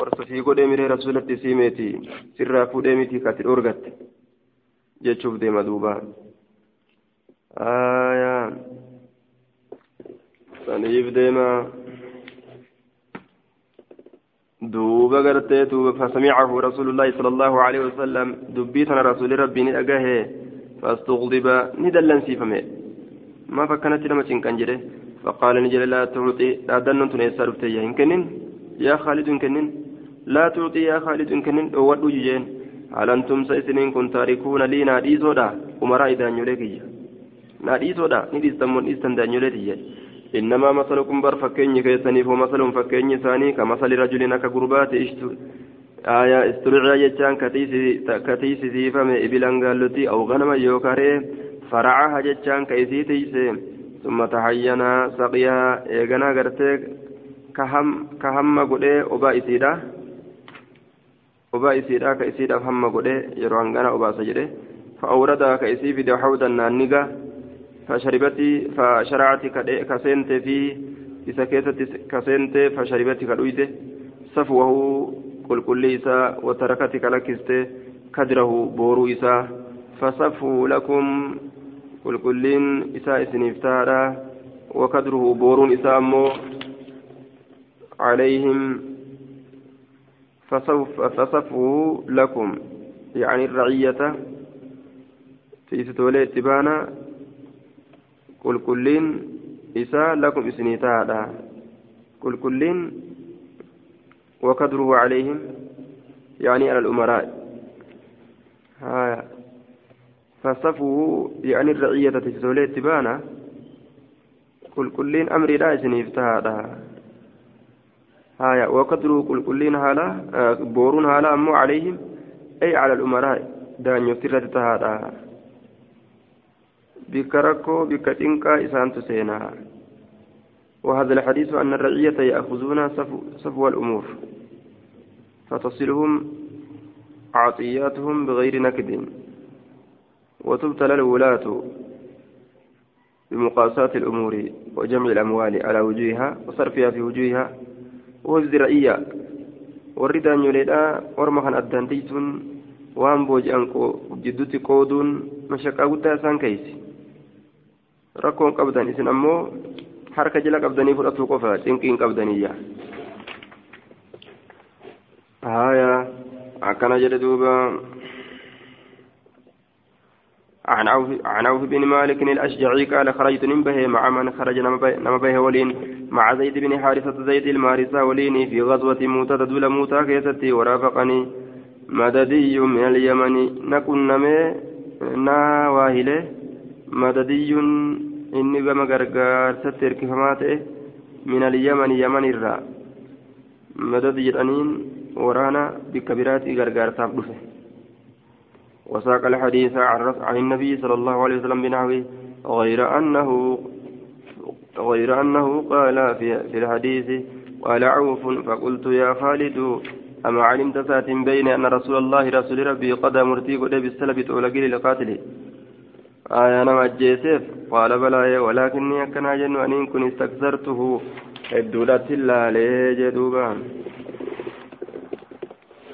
horsofii godhee miree rasuulatti siimeeti sirraa fuudhee miti kati dhorgatte jechuuf deema duuba aayaa saniif deema duuba fasamicahu rasuulullaahi sala allahu alaihi wasalam dubbii tana rasuuli rabbii ni dhagahe fastuqdiba ni dallansiifame maaf akkanatti nama cinqan jedhe فقال نجل لا تعطي لا دنن تنسى رفتي إن كنن يا خالد إن كنن لا تعطي يا خالد إن كنن أود جين هل أنتم سيسنين كن تاركون لي نادي سودا؟ أمراء إذا نيوليك نادي سودا؟ ندي استمون إستن دانيوليك إنما مثلكم بر فكيني كيسني فمثل فكيني ثاني كمثل رجل كقربات إشتو. آية استرعى جتان كتيسي سيفم إبلان قالتي أو غنم يوكاري. فرعها جتان كيسي تيسي ثم تحين سقيها إيغانا غرتي كهم كهم غدي أبا إسيدا. أبا إسيدا كإسيدا هم غدي يروان غانا أبا سجده فأوردها كإسي في حوضا نانيغا فشربتي فشرعت كسنت في إذا كيست كسنت فشربت كدويته صفوه قل كل إسا وتركت كلكست كدره بورو إسا فصفوا لكم qulqulliin isaa isiniif taadha wakadruhu booruun isaa ammoo عليهم فصفوا لكم. يعني الرعية. في ستولي اتبانا. قل كلين إساء لكم إسنيتا قل كلين وقدره عليهم. يعني على الأمراء. ها فصفه يعني الرعية تجزولي تبانا كل كلين أمري لا إسني افتهادا هايا وقدروا كل كلين هالا آه بورون هالا أمو عليهم أي على الأمراء دان يفتر تهادا بكركو بكتنكا إسان تسينا وهذا الحديث أن الرعية يأخذون صفو الأمور. فتصلهم عطياتهم بغير نكد. وتبتلى الولاة بمقاسات الأمور وجمع الأموال على وجوهها وصرفها في وجوهها. وهز رأية والردى يوليدا ورمخا أدانتيتون waan booji'an jidduutti qooduun mashaqaa guddaa isaan keeysi rakkoon qabdan isin ammoo harka jala qabdanii fudhatuu qofa cinqiin qabdaniyya haya akkana jedhe duuba عن عوف عن عوف بن مالك الأشجعي قال خرجت نبه مع من خرج نمبه ولين مع زيد بن حارثة زيد المارسة وليني في غزوة موتى تدول موتى كيستي ورافقني مددي من اليمن. نكن نمي ناواهله مددي إني بما غرغار ستر من اليمن يمن الرا مدد جرانين ورانا بكبيرات غرغار تابدفه وساق الحديث عن النبي صلى الله عليه وسلم بنحوه غير أنه غير أنه قال في, في الحديث قال عوف فقلت يا خالد أما علمت سات بين أن رسول الله رسول ربي قد مرتي قد بالسلب تولقي لقاتله آية أنا مجيسف قال بلى ولكني أكنا جن أن كن استكثرته. الدولة الله ليه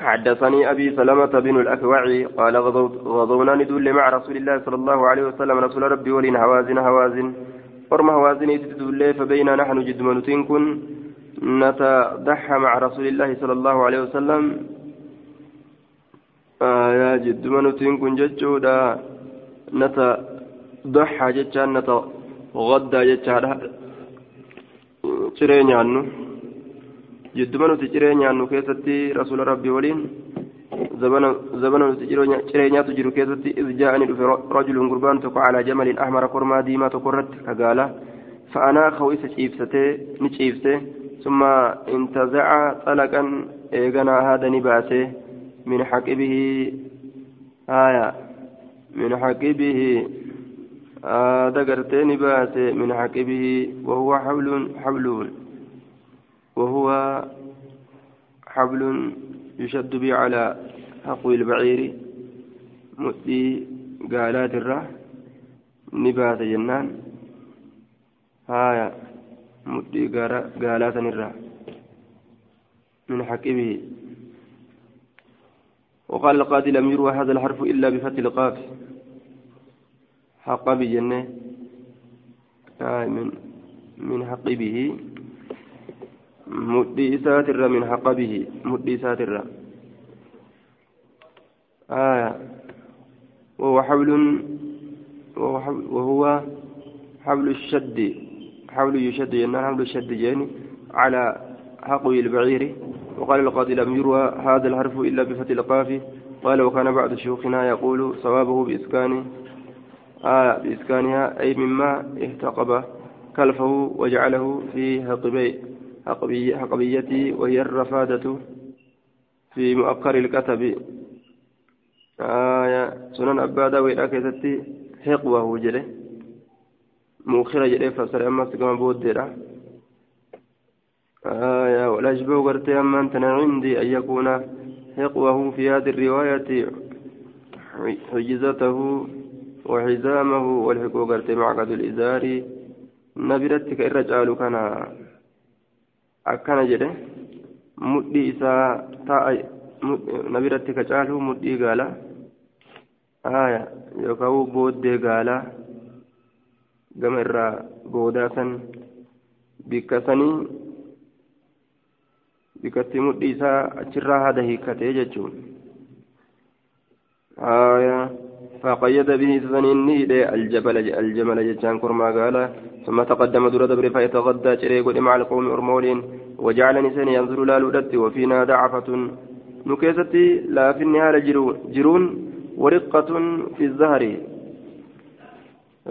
حدثني أبي سلمة بن الأكوع قال غضونا ندل مع رسول الله صلى الله عليه وسلم رسول ربي ولين هوازن هوازن. ورم هوازن تدل فبينا نحن جد منتين كن مع رسول الله صلى الله عليه وسلم. آه يا جد منتين كن ججودا نتضحى ججان نتغدى ججان. ciree nyaannu jidduma nuti ciree nyaannu keessatti rasuula rabbii waliin zabana nuti ciree nyaatu jiru keessatti iz jaa'anii dhufe rajulun gurbaan tokko calaa jamalin ahmara kormaa diimaa tokko irratti kagaala fa'anaa isa ciibsatee ni ciibse summa intazaca xalaqan eeganaa haada ni baase min xaqibihi haya min xaqibihi هذا قرتين باس من حقبه وهو حبل حبل وهو حبل يشد به على حقو البعير مؤتي قالات الره نبات جنان. هايا مؤتي قالات الره من حقبه وقال القاضي لم يروى هذا الحرف إلا بفتح القاف. حق بجنة. آه من من حقبه مدي ساتر من حقبه مدي ساتر آية. وهو حبل وهو حبل الشد. حبل يشد جنان حبل الشد جاني. على حقوي البعير. وقال القاضي لم يروى هذا الحرف إلا بفتح القاف. قال وكان بعض شيوخنا يقول صوابه بإسكان آه بإسكانها أي مما اهتقب كلفه وجعله في حقبي حقبي حقبيته وهي الرفادة في مؤخر الكتب. آية سنن أبا داوي أكيدتي حقوة جده مؤخرة جده فسر أما سكما بوديرا آية والأشبه قرتي أما أنت عندي أن يكون حقوة في هذه الرواية. حجزته وحزامه والحقوق قرتي معقد الإزار نبرتك الرجال كان akkana jedhe mudhii isaa ta'a nabiratti ka caalu mudhii gaala haya yookaan booddee gaalaa gama irraa boodaa san bikka sanii bikkatti mudhii isaa achirraa haada hiikkatee jechuun haya فقيد به سنيني الجبل الجمل جتان كرما قال ثم تقدم دور دبر فيتغدى شريق مع القوم أرمولين وجعل نسان ينظر لا لودت وفينا دعفة نكيستي لا في النهار جرون ورقة في الزهر.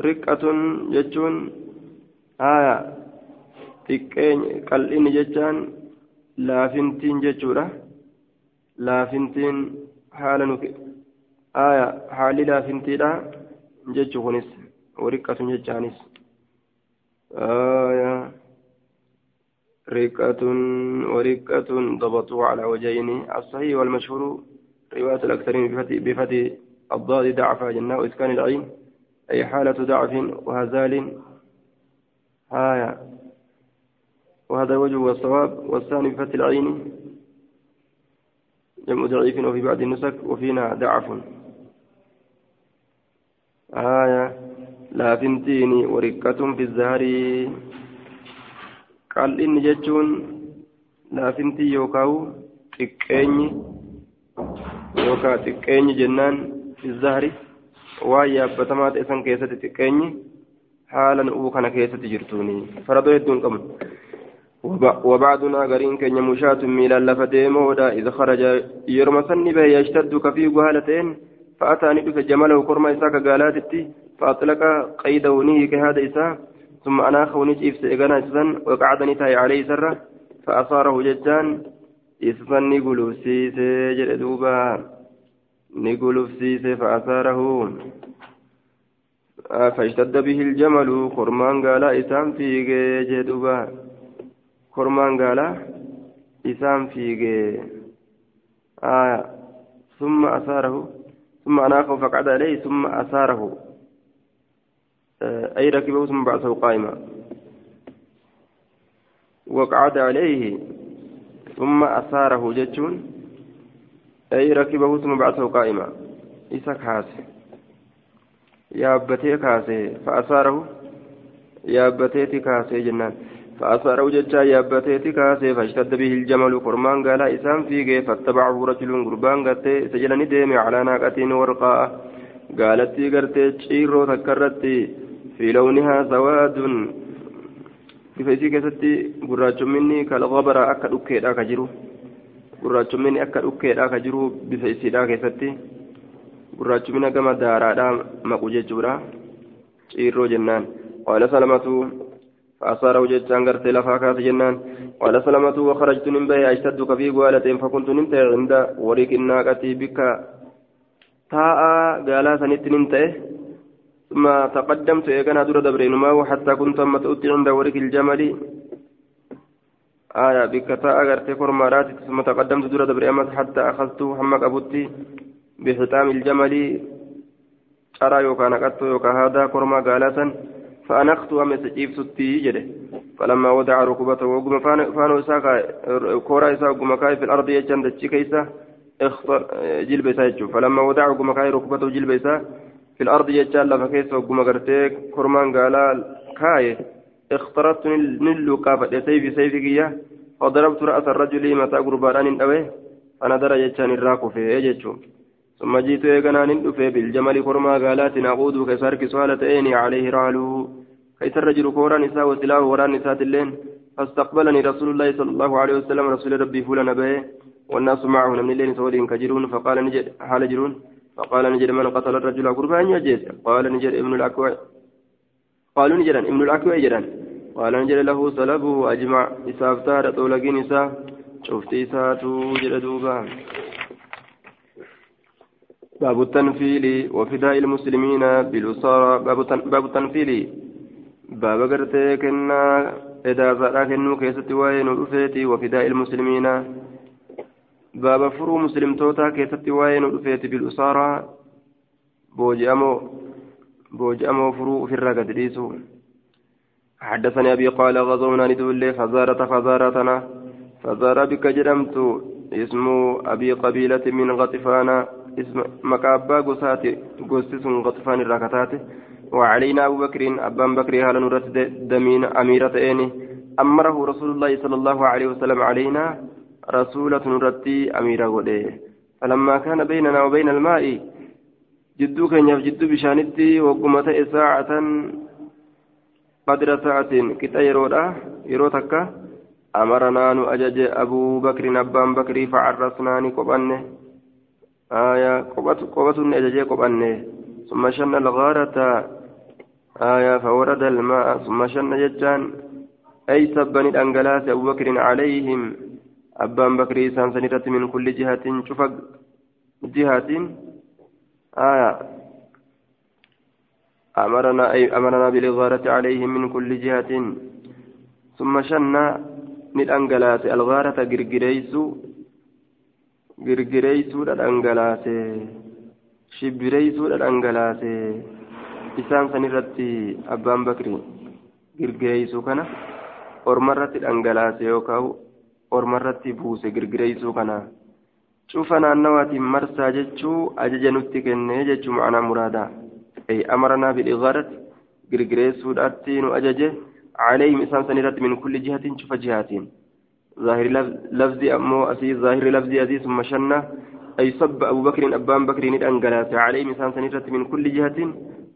رقة جتون آية. xiqqeen qal'inni jechaan laafintiin jechuudha laafintiin haala nuki aya haalli laafintiidha jechu kunis wariqqatun jechaanis aya رقة ورقة ضبطوا على وجهين الصحيح والمشهور رواية الأكثرين بفتح الضاد ضعف جنة وإسكان العين أي حالة ضعف وهزال. آية. وهذا وجه والصواب والثاني بفتح العين. جمع ضعيف وفي بعض النسك وفينا ضعف. آية لا فنتيني ورقة في الزهر. قال إن جتون لا فنتي يوكاو تكيني يوكا تكيني جنان في الزهر. ويا بتمات إسان كيسة تكيني حالا أوكنا كيسة جرتوني فردو يدون قمن وبعدنا قرين كن مشاة ميلا لفتي مودا إذا خرج يرمسني به يشتد كفي قهالتين فأتاني بك جمله كرما إساك قالاتتي فأطلق قيده نهيك هذا إساء ثم أناخه نجيف سيغانا إسان وقعدني تاي عليه سرة فأصاره ججان إسفن نقلوف سيسي جلدوبا نقلوف سيسي فأصاره فاشتد به الجمل كرمان قال إسام فيك جدوبا كرمان قال إسام فيك. آه ثم أثاره. ثم أناخه فقعد عليه ثم أثاره. أي ركبه ثم بعثه قائما. وقعد عليه ثم أثاره جتون أي ركبه ثم بعثه قائما. إسا يا أبتي كاسي فأثاره. يا أبتي كاسي جنان. فأثاره جتا يابتيتي كاسي فاشتد به الجمل قرمان قال إسام فيقه فاتبعه رجل قربان قتي سجلني ديمي على ناقة ورقاء قالت قرتي تشيرو تكرت في لونها سواد. بفيسي كستي قراج مني كالغبر أكا أكيد أكا جرو قراج مني أكا أكيد أكا جرو بفيسي دا كستي قراج مني كما دارا دا مقوجة جورا تشيرو جنان قال سلمة فأصاره جتان قرتي لفا كاس جنان. قال سلمة وخرجت من بي أشتد في قوالة فكنت نمت عند وريك الناقة بك. تاء قالا سنت نمت ثم تقدمت إيقنا دور دبرين ما حتى كنت أما تؤتي عند وريك الجمل. آية بك تاء قرتي فرمارات ثم تقدمت دور دبرين حتى أخذت حمك أبوتي بختام الجمل. أرى يوكا نقدت يوكا هذا كرما قالا فأنخت أمس جيبت جده. فلما وضع ركبته وقم فانو ساقا كورا إسا وقم كاي في الأرض يجان دتشي كيسا اختر جلب إسا فلما وضع وقم كاي ركبته جلب إسا في الأرض يجان لفا كيسا وقم قرتيك كرمان قالا كاي اخترت نلو كافة سيفي سيفي كيا. وضربت رأس الرجل متى قربان أوي درى يجان الراكو في يجتشو ثم جئت إيقنان دفي بالجمل كرما قالات نعود كسارك سؤالة إيني عليه رالو. كيس الرجل كورا نساء وسلاه وران نساء اللين فاستقبلني رسول الله صلى الله عليه وسلم رسول ربي فولا به والناس معه من الليل سولين كجرون فقال نجد حال جرون. فقال نجد من قتل الرجل قربان يجد. قال نجد ابن الأكوع. قالوا نجد ابن الأكوع جدا. قال نجد له سلبه أجمع إسافتار طولقين إساف شفت إساتو جلدوبا باب التنفيل وفداء المسلمين بالأسارة باب التنفيل baaba gartee kennaa edaasaadhaa kennuu keessatti waa'ee nu dhufeeti wafidaa ilmuslimiina baaba furuu muslimtootaa keessatti waa'ee nu dhufeeti bilusaaraa booji'amoo booji'amoo furuu ofirraa gadi dhiisu حدثني أبي قال غزونا ندول فزارة فزارتنا فزار بك جرمت اسم أبي قبيلة من غطفان اسم مكابا قسات قسس غطفان الركتات وعلينا أبو بكر أبان بكر هل نرت دمين أميرة إني أمره رسول الله صلى الله عليه وسلم علينا رسولة نرتي أميرة غده فلما كان بيننا وبين الماء جدو كان جدو بشانتي وقمت ساعة قدر ساعة كتا يرودا يروتك أمرنا نؤجج أبو بكر أبان بكر فعرسناني قبنه آية قبت قبت أجج قبنة. ثم شن الغارة. آية فورد الماء. ثم شن ججان. أي سبني الأنجلاس أبو بكر عليهم. أبان بكر إسان سنرة من كل جهة شفق. جهة. آية. أمرنا أي أمرنا بالغارة عليهم من كل جهة. ثم شن الأنجلاس. الغارة جرجريسو جرجريسو الأنجلاس shibbireeysuudha dhangalaase isaan san irratti abbaan bakri girgireeysuu kana ormarratti dhangalaase yookaan ormarratti buuse girgireeysuu kana cufa naannawaatiin marsaa jechuu ajaja nutti kennee jechuu ma'anaa muraadaa ay amaranaa bil'igaarratti girgireessuudhaatti nu ajaje عليهم إنسان سنرت من كل جهة شوف جهات ظاهر لفظي أمو أسي ظاهر لفظي أزيز ثم شنة أي صب أبو بكر أبان بكر أنقلات عليه مثلا سنرة من كل جهة.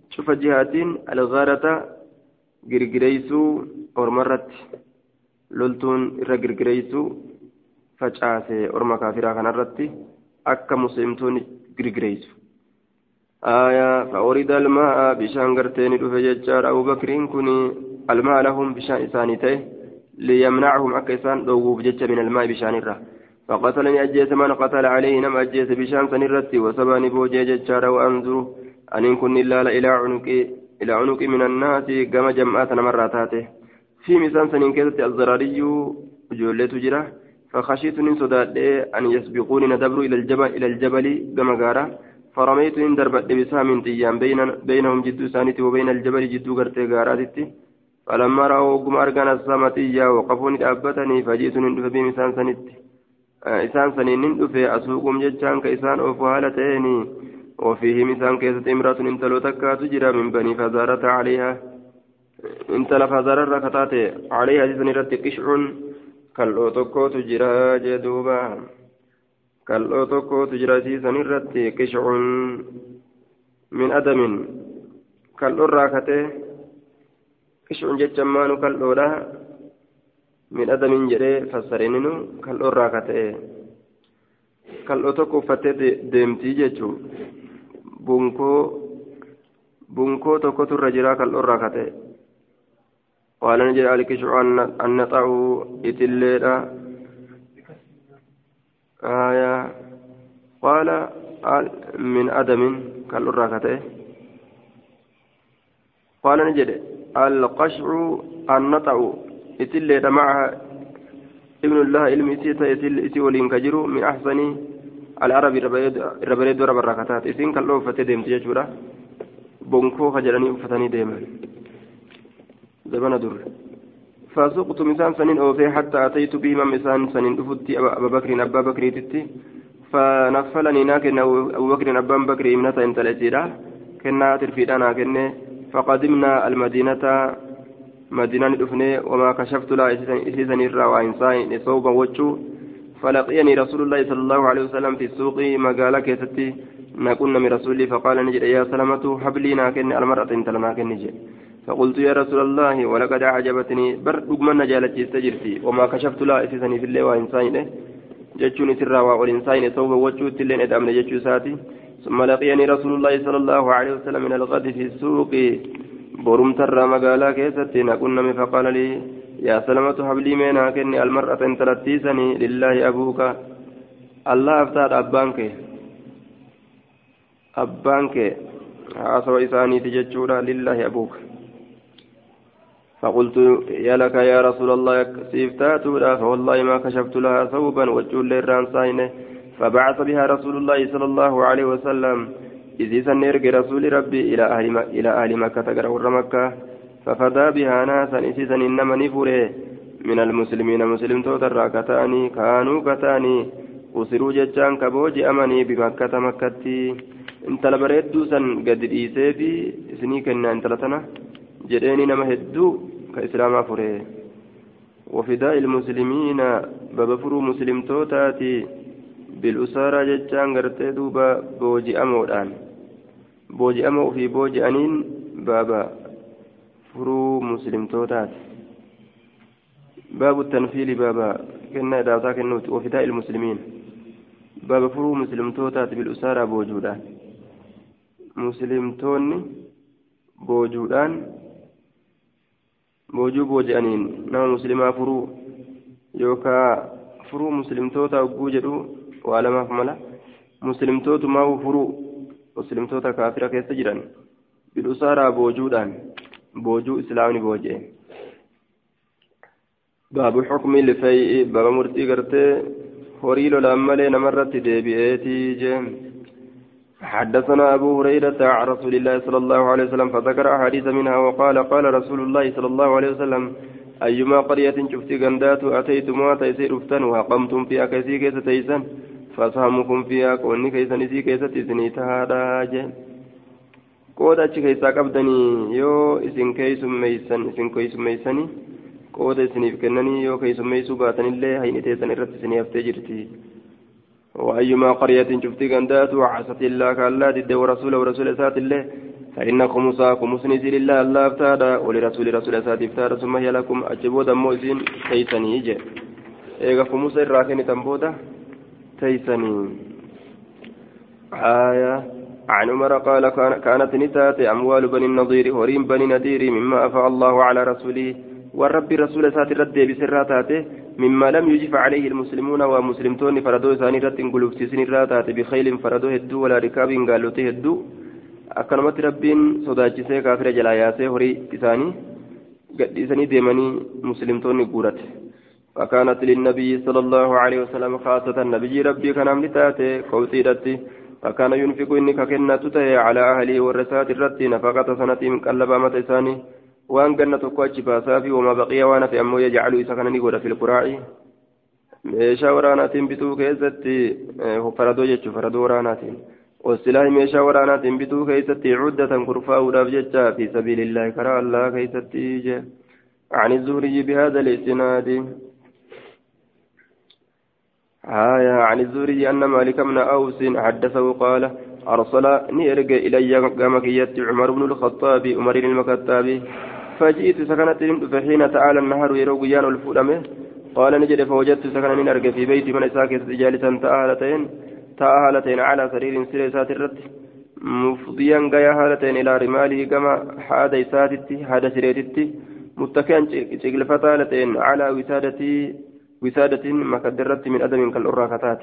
شوف جهات الغارة جرجريسو أرمرت لولتون إرى جرجريسو فجأة أرمى كافرة كان أكا مسلمتون جرجريسو آية فأورد الماء بشان قرتين. أبو بكر كوني الماء لهم بشان إسانيته. ليمنعهم أكيسان دوغوب جج من الماء بشان الره فقتلني أجيس من قتل عليه نم أجيس بشام سنرتي وسباني بوجي ججار وأنظر أن إن كن إلا إلى عنق إلى عنق من الناس كما جمعات مراتاته في مسان سنين كذت الزراري جولة جرة فخشيت من صداد أن يسبقوني ندبر إلى الجبل إلى الجبل كما قارا فرميت إن دربت بسام تيام بين بينهم جدو سانتي وبين الجبل جدو قرتي قاراتي فلما رأوا قم أرقان السامتية وقفوني أبتني فجئت بمسان سنتي isaan saniin nin dhufe asuuqum jechaan ka isaan oofu haala ta'eeni وفيهم إنسان كيست إمرأة انتلو تكات جرى من بني فزارة عليها. انتل فزارة ركتات عليها جسن رت قشع كالو تكو تجرى جدوبا. كالو تكو تجرى سيسن رت قشع من أدم. كالو راكته kishun jechan maanu kal'oodha midhadamin jedhee fassarininu kal'oorraa ka ta'e kal'oo tokko uffattee deemtii jechuu bunkoo bunkoo tokkotu irra jiraa kal'oorraa ka ta'e qaala ni jedha alkishu annaxa'u itilleedha aya qaala min adamin kal'oorraa ka ta'e qaala ni jedhe anna xa'uu itillee معها ابن الله علم إسيتا إسي ولين كجرو. من أحسن العرب الربريد ورب الركعتات إسين كالله فتدم تجورا بونكو خجلني فتني ديما زبنا در فسقت مسان سنين أوفي حتى أتيت بهما مسان سنين. أفت أبا بكر أبا بكر تتي فنفلني ناكن أبو بكر أبا بكر إمنة إنت الأسيرة كنا ترفيدنا كنا فقدمنا المدينة مدينة دفني وما كشفت لا إسيسن الرا وإنسان صوبا وجو. فلقيني رسول الله صلى الله عليه وسلم في السوق مقالة كيستي نكون من رسولي فقال نجد يا سلامة حبلي ناكن المرأة انت لناكن نجد. فقلت يا رسول الله ولقد أعجبتني بر رقم نجالة استجرتي وما كشفت لا إسيسني في الله وإنسان جتشوني سرا والإنسان صوبا وجو تلين إدامن جتشو ساتي. ثم لقيني رسول الله صلى الله عليه وسلم من الغد في السوق. بورم ترى مقالا كيستي نكون فقال لي يا سلمة حبلي مينا كني المرأة تلتيسني لله أبوك. الله أفتاد أبانك. أبانك. عصر إساني تججورا لله أبوك. فقلت يا لك يا رسول الله سيفتاتوا فوالله ما كشفت لها ثوبا وجول ليران ساينه فبعث بها رسول الله صلى الله عليه وسلم. إذ سنرق رسول ربي إلى أهل إلى أهل مكة تقرأ مكة. ففدى بها ناسا إسيسا إنما نفره. من المسلمين مسلم توتر كتاني كانوا كتاني. أسروا جتان كبوج أمني بمكة مكتي. انت لبريدو سن قد إيسي في سنيك إن انت لتنا جديني نما هدو كإسلاما فره وفداء المسلمين ببفروا مسلم توتاتي. جتان قرتي دوبا بوجي أمودان booji'ama ofii booji'aniin baaba furuu muslimtootaati baabu tanfiili baaba kennaa idaasaa kennuuti wafidaa ilmuslimiin baaba furuu muslimtootaati bil'usaaraa boojuudhaan muslimtoonni boojuudhaan boojuu booji'aniin nama muslimaa furuu yookaa furuu muslimtoota hogguu jedhu waa lamaaf mala muslimtootumaa furuu muslimtoota kaafira keessa jiran bidhusaaraa boojuudhaan boojuu islaamni booji'e baabu xukmi lifay'i baba murtii gartee horii lolaan malee namarratti deebi'eetii jee حدثنا أبو هريرة عن رسول الله صلى الله عليه وسلم فذكر أحاديث منها وقال قال رسول الله صلى الله عليه وسلم أيما قرية شفت غندات أتيتموها تيسير افتن وقمتم فيها كيسي تيسن فسهمكم فيها كوني كيسن إسي كيسة إسني تهادا قود أتش كيسا قبدني يو إسن كيسم ميسن إسن كيسم ميسني. قود إسنيف كنني يو كيسم ميسو باتن الله هين تيسن إرت إسني أفتجرتي وأيما قرية شفتي قندات وعصت الله كالله ضد ورسوله ورسول سات الله. فإن خمسا خمس نزل الله الله افتادا. ولرسول رسول سات افتادا ثم هي لكم أجبوا دمو إسن كيسني يجي إيغا خمس الراكن تنبودا. تيسني. آية. عن عمر قال كانت نتات أموال بني النضير هريم بني نذير مما أفاء الله على رسوله. والرب رسول سات الرد بسراته مما لم يجف عليه المسلمون ومسلمتون فردو ثاني رد قلوب سيسن الراتات بخيل فردو هدو ولا ركاب قالوا تهدو أكرمت ربين صداجسي كافر جلاياسي هري إساني قد إساني ديماني مسلمتون قورت. فكانت للنبي صلى الله عليه وسلم خاصة النبي ربي كان أملتاته قوتيرتي فكان ينفق إنك كنة على أهله والرسات الرد نفقة سنة من قلب أمت إساني. وأن جنة قوتش باسافي وما بقي وأنا في أمو يجعل إسكنني قول في القراء. meeshaa waraanaatiin bituu keessatti faradoo jechuun faradoo waraanaatiin wasilaahi meeshaa waraanaatiin bituu keessatti cuddatan kurfaa'uudhaaf jecha fi sabiilillaahi karaa allaa keessatti je عن الزهري بهذا الإسناد. آية عن الزهري أن مالك بن أوس حدثه قال أرسل نيرج إلي قامكية عمر بن الخطاب عمر المكتاب فجئت سكنت فحين تعالى النهر يرويان الفلمه قال نجد فوجدت سكنا نرجع في بيت من إساك جالسا تأهلتين تأهلتين على سرير سريسات الرد مفضيا قيا هالتين إلى رماله كما حاد إساتتي حاد سريتتي. متكئا شكل فتالتين على وسادتي. وسادة مكدرت من أدم كالأراكتات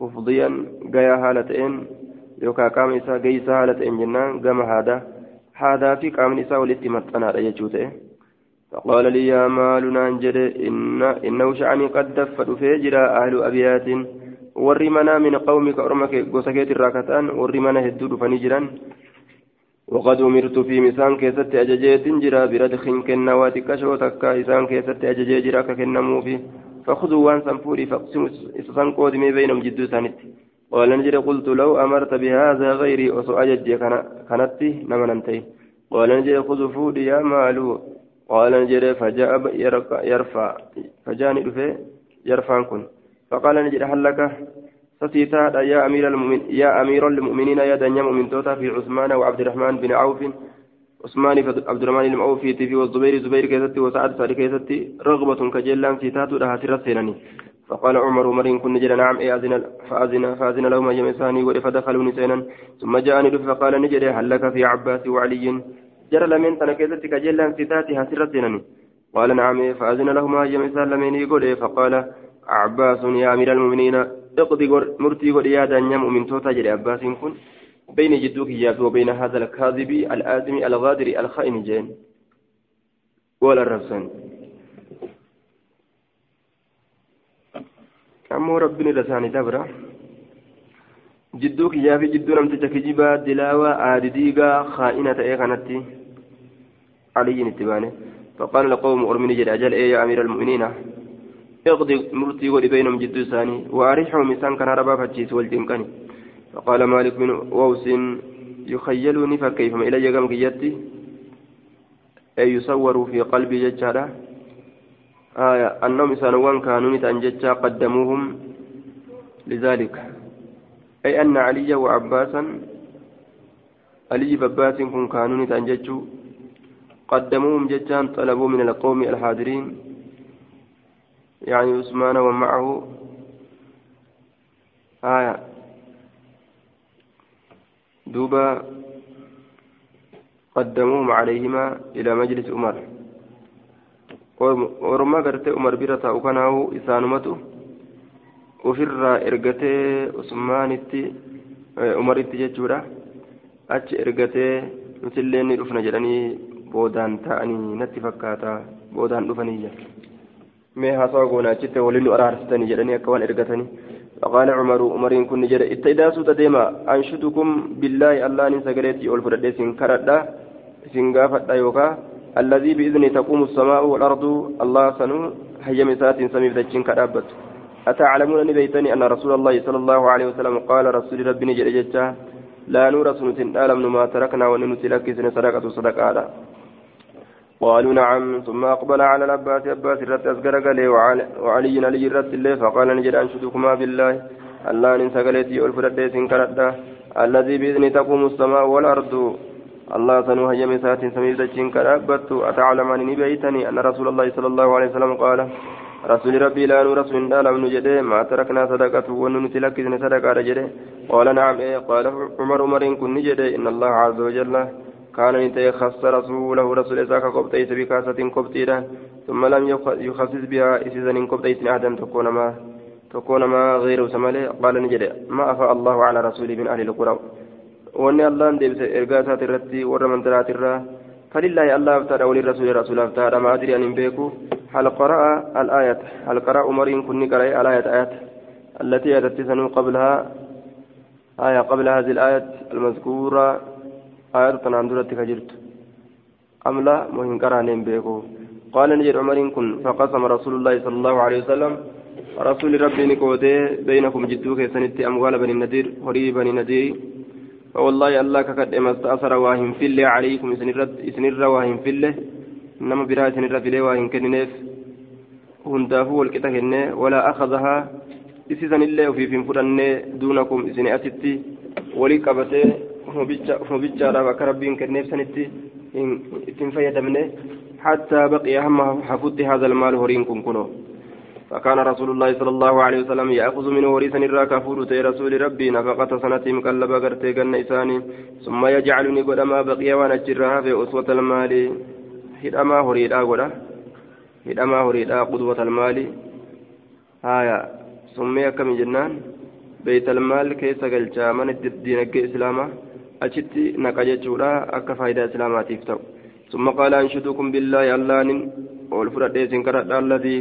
مفضيا قيا هالتين يوكا قام إسا هالتين جنان قام هذا. هذا في قام إسا ولتمتنا رجوته فقال لي يا مال نانجد إن إنه شعني قد دفت فيجرى أهل أبيات. ورمنا من قومك أرمك قسكيت الراكتان ورمنا هدود فنجرا وقد أمرت في مسان كيست أججيت جرا بردخ كنوات كشو تكا إسان كيست أججي جرا ككنمو في فخذوا وان سنفوري فاقسموا إسان قودمي بينهم جدو سانت قال نجري قلت لو أمرت بهذا غيري وسو أججي كانت نمننتي. قال نجري خذ فودي يا مالو. قال نجري فجاء يرفع فجأني يرفع كن. فقال نجري هل لك؟ ستيتا يا أمير المؤمنين يا أمير المؤمنين يا دنيا مؤمن توتا في عثمان وعبد الرحمن بن عوف عثمان عبد الرحمن المعوفي في والزبير زبير كيستي وسعد سعد كيستي رغبة كجلان سيتاتو لها سرسينني فقال عمر مرين كن نجد نعم إيه أذن فأذن فأذن لهما يمساني فدخلوا نسينا ثم جاءني فقال نجد هل لك في عباس وعلي جرى لمن تنكيزت كجلان سيتاتي هسرسينني قال نعم فأذن لهما يمسان لمن يقول فقال عباس يا أمير المؤمنين اقضي مرتي قد يا دنيا مؤمن توتا جري عباس كن بين جدوك يابي وبين هذا الكاذب الآدم الغادر الخائن جين ولا isaanii dabra. Jidduu kiyyaa fi jidduu namticha kijibaa dilaawaa aadidiigaa kaa'ina ta'ee kanatti aliyyiin itti baane. فقال القوم أرمني جل أجل إيه يا أمير المؤمنين اقضي مرتي ولي بينهم جد ثاني. وأريحهم إنسان كان ربا فتشيس والجنكني فقال مالك بن ووس يخيلني فكيف إلي قم كيتي أي يصور في قلبي ججارة آية أنهم سنوان كانوا نتأنججا قدموهم لذلك. أي أن علي وعباسا علي بباس كن كانوا نتأنججوا قدموهم ججان طلبوا من القوم الحاضرين. يعني عثمان ومعه آية دوبا قدموهم عليهما إلى مجلس عمر orma gartee umar bira taa'u kanaahu isaanumatu ofirraa ergatee usmaanitti umaritti jechuudha achi ergatee nutillee ni dhufna jedhanii boodaan ta'anii natti fakkaata boodaan dhufaniyya mee haasawa goona achitti waliin nu araarsitanii jedhanii akka waan ergatanii. فقال عمر عمر كن جد اتيدا سوت ديما انشدكم بالله الله ان سغريتي اول فدد سين كردا سين غافدا يوكا الذي باذن تقوم السماء والارض الله سنو هي مسات سمي فتشين كدابت أتعلمون أن بيتني أن رسول الله صلى الله عليه وسلم قال رسول ربي جل جتا لا نور سنة ألم ما تركنا وننتلك سن صدقة صدقة قالوا نعم ثم أقبل على العباس عباس رت أسقر قال وعلي علي رت الله فقال نجد أنشدكما بالله الله ننسى قلتي ألفرد سنكرد الذي بإذن تقوم السماء والأرض الله سنو هي مسات سمير دجين كرابت أتعلم أني بيتني أن رسول الله صلى الله عليه وسلم قال رسول ربي لا نور رسول الله من جده ما تركنا صدقة وننتلك صدقة رجده قال نعم إيه قال عمر عمر كن جده إن الله عز وجل كان انت خص رسوله رسول إساك قبطيس بكاسة قبطيرة ثم لم يخصص بها إسيزا قبطيس أحدا تكون ما تكون ما غير سمالي. قال نجده ما أفاء الله على رسوله من أهل القرى. allaan deebise ergaa isaati irratti warra mandaraati irraa فلله الله أفتاد ولي الرسول رسول أفتاد. ما أدري أن بيكو هل قرأ الآية؟ هل قرأ عمر كن قرأ الآية آيات التي أتت قبلها؟ آية قبل هذه الآية المذكورة. آية تناندرة كجرت. أم لا؟ مهم قرأ بيكو. قال نجد عمر كن. فقسم رسول الله صلى الله عليه وسلم. رسول ربي نكوتي بينكم جدوك سنتي أموال بني النذير هري بني النذير. فوالله الله كقد ما استأثر واهم في الله عليكم إسنر واهم في الله إنما برا إسنر في الله واهم كننف هندافو والكتاه ولا أخذها. إسيسن الله وفي فين فرن دونكم إسن أتتي ولي قبته ربك ربين كنف سنتي إن فيدمنه حتى بقي هم حفظت هذا المال هرين كنكنو فكان رسول الله صلى الله عليه وسلم يأخذ من وريثا الراك فورت رسول ربي نفقة سنة مكلبة قرتي قن ثم يجعلني قد ما بقي وأنا جرها في أسوة المال هدما هريدا قد هدما هريدا قدوة المال آية ثم يكم جنان بيت المال كيس قلجا من الدين إسلاما أجت نقجتشورا أكا فايدة إسلامات يفتو ثم قال أنشدكم بالله الله والفرد الذي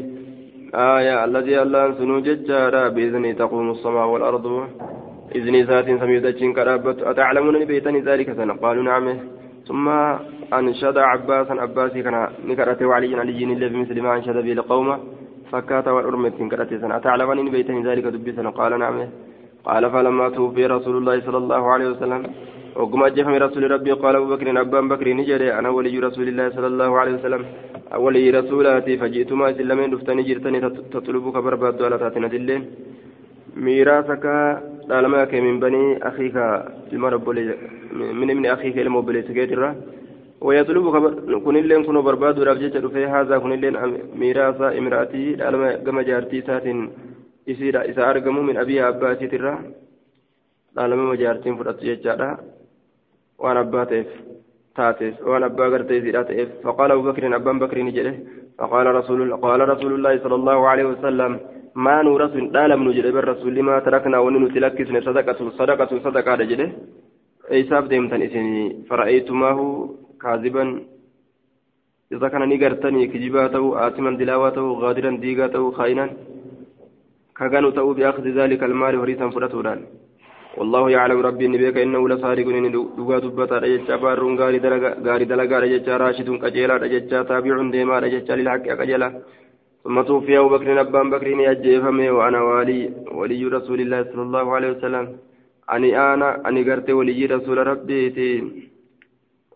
آية الذي الله سنو ججارا بإذن تقوم السماء والأرض إذن ذات سميدتشين كرابت أتعلمون بيتني ذلك سنة قالوا نعم ثم أنشد عباسا عباسي كان نكرته وعلي علي اللي بمثل ما أنشد به القوم فكات والأرمت كرته سنة أتعلمون بيتني ذلك دبي سنة نعم قال فلما توفي رسول الله صلى الله عليه وسلم وقم أجفم رسول ربي قال أبو بكر أبان بكر نجري أنا ولي رسول الله صلى الله عليه وسلم. ولي رسولاتي فجئت ما سلمين دفتني جرتني تطلبك برباد ولا تاتنا دلين. ميراثك لالماك من بني أخيك المرب من ابن أخيك المبليس كيترا ويطلبك كن اللين كن برباد رفجة في هذا كن اللين ميراث امرأتي لالما كما جارتي سات من أبي أباسي ترا لالما مجارتين فرأت جيتشارا ta'eef taateef waan abbaa gartee siidhaa ta'eef faqaala abu bakrin abbaan bakriin jedhe faqaala qaala rasuulullaahi sala allahu aleyhi wasalam maa nuurasu hin dhaalamnu jedhe bar rasuulli maa taraknaa wanni nuti lakkisne sadaqatu sadaqatu sadaqaadha jedhe eeysaaf deemtan isin fara'aytumaahu kaaziban isa kana ni gartanii kijibaa ta'uu aasiman dilaawaa ta'uu gaadiran diigaa ta'uu kaa'inan kaganu ta'uu bi'akhdi zaalika almaali horiisan fudhatuudhaan والله يعلم ربي إني بك إنه لصادق إني دغا دبتا رجتا بارون غاري دلغا غاري دلغا رجتا راشد قجيلا رجتا تابع ديما رجتا للحق قجلا ثم توفي أبو بكر أبان بكر يجيفمي وأنا والي ولي رسول الله صلى الله عليه وسلم. أني أنا أني قرت ولي رسول ربي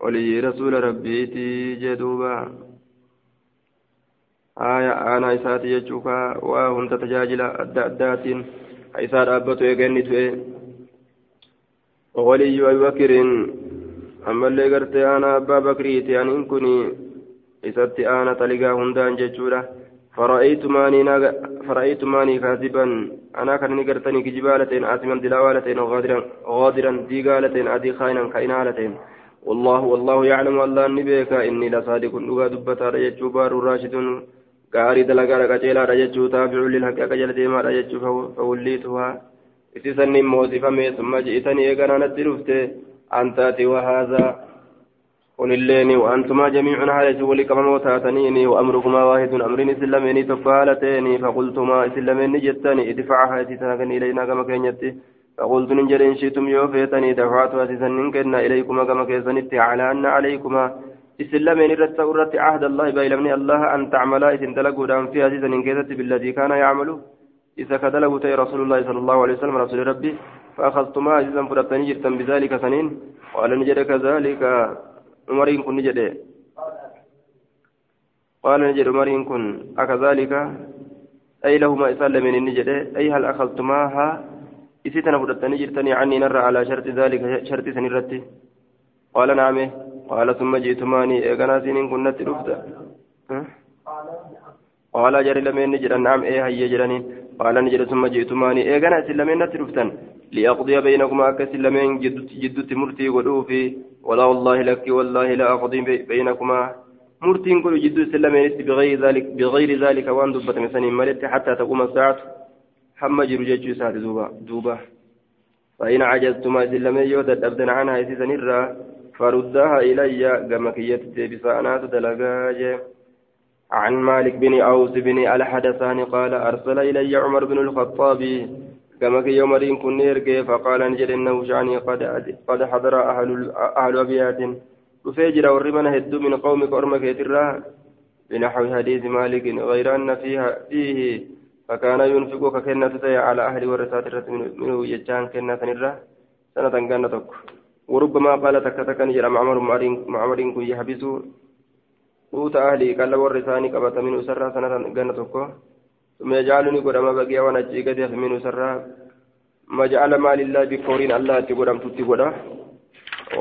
ولي رسول ربي جدوبا. آية أنا إساتي يجوكا وهم تتجاجل أدى أدات إسات أبتو يغني توي ولي أبي بكر أما اللي قرت أنا أبا بكريتي أن إن كني إسات أنا تلقى هندان ججورة فرأيت ماني ناغ... فرأيت ماني كاذبا أنا كان نقرتني كجبالتين آثما دلاوالتين غادرا غادرا ديقالتين أدي خاينا كاينالتين والله والله يعلم الله نبيك إني لصادق لغا دبتا رججو بار راشد قاري دلقا رججو تابع للحق أكجل ديما رججو فوليتها إتسني موسفمي ثم جئتني إيقنا ندلفت أنت وهذا قل الليني وأنتما جميعا على ولي كما موتاتنيني وأمركما واحد أمرين إسلاميني تفالتيني فقلتما إسلاميني جتني ادفعها إتساكني إلينا كما كينيتي فقلت ننجر إن شئتم يوفيتني دفعتها إسسنين كنا إليكما كما كيسنتي على أن عليكما إسلامين رت ورت عهد الله بيلمني الله أن تعملا إذن دلقوا دام فيها إذن كيست بالذي كان يعمل إذا كدلقوا تي رسول الله صلى الله عليه وسلم رسول ربي فأخذتما إذن فرتني جرتا بذلك سنين. وقال نجد كذلك. عمرين كن نجد. قال نجد عمرين كن. أكذلك؟ أي لهما إسلامين نجد. أي هل أخذتماها؟ إسيتنا فرتني جرتني عني نرى على شرط ذلك. شرط سنرتي. قال نعم. قال ثم جئتماني. إيقنا سنين كنت رفت قال جري لمن نجد. نعم. إيه هي جراني قال نجد ثم جئتماني إيقنا سلمين نترفتن لأقضي بينكما كسلمين جدت مرتي ودوفي. ولا والله لك والله لا أقضي بينكما. مرتين كل جد سلمين بغير ذلك بغير ذلك وأن دبت مثلا ملت حتى تقوم الساعة. حمى جرجج ساعة دوبا دوبا فإن عجزتما سلمين يودد أبدا عنها. يسيسا نرى فردها إلي. كما كيت بسانات دلقاج عن مالك بن أوس بن الحدثان قال أرسل إلي عمر بن الخطاب كما في يوم رين كن يرقي فقال نجد إنه شعني قد قد حضر أهل أهل أبيات. وفجر ورمنا هدو من قومك أرمك يترى بنحو حديث مالك غير أن فيها فيه فكان ينفق ككنة على أهل ورثات منه يجان كنة نرى سنة كانت وربما قال تكتك نجر معمر معمر كن يحبسوا قوت أهلي قال ورثاني قبط منه سرى سنة كانت ثم يجعلني قدام بقي وأنا ديف من سرا ما جعل مال الله بكورين الله تقدم تتقدا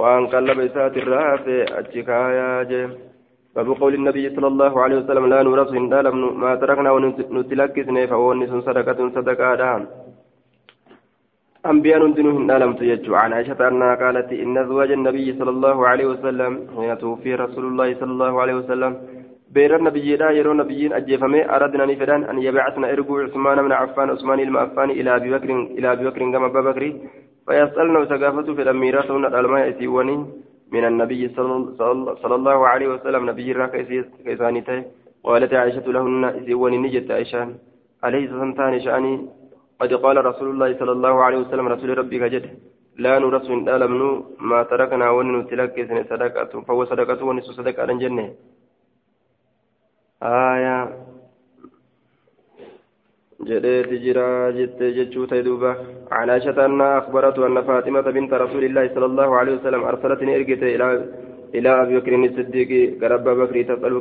وان قلب إسات الراف أتشكايا جيم باب قول النبي صلى الله عليه وسلم لا نورث إن ما تركنا ونتلكسنا فونس صدقة صدقة دام أنبياء دينه نالم تيجو عن عائشة أنها قالت إن أزواج النبي صلى الله عليه وسلم حين توفي رسول الله صلى الله عليه وسلم بير النبي لا يرون نبيين أجيفمي أردنا نفدان أن يبعثنا إرجو عثمان بن عفان عثمان المعفان إلى أبي بكر إلى أبي بكر كما أبا بكر. فيسألنا وسقافته في الأميرات من الألماء سيوني من النبي صلى الله عليه وسلم. نبي راك كيسانيته قالت عائشة لهن سيوني نجت عائشة. عليه سنتان شأني؟ قد قال رسول الله صلى الله عليه وسلم رسول ربي كجد لا نرس من آلمنو ما تركنا وننتلك صدقة فهو صدقة ونسو صدقة على الجنة. آية. جديت جرا جت جتشو تيدوبا عن عائشة أنها أخبرته أن فاطمة بنت رسول الله صلى الله عليه وسلم أرسلتني إرجت إلى إلى أبي بكر الصديق قرب بكر تسأل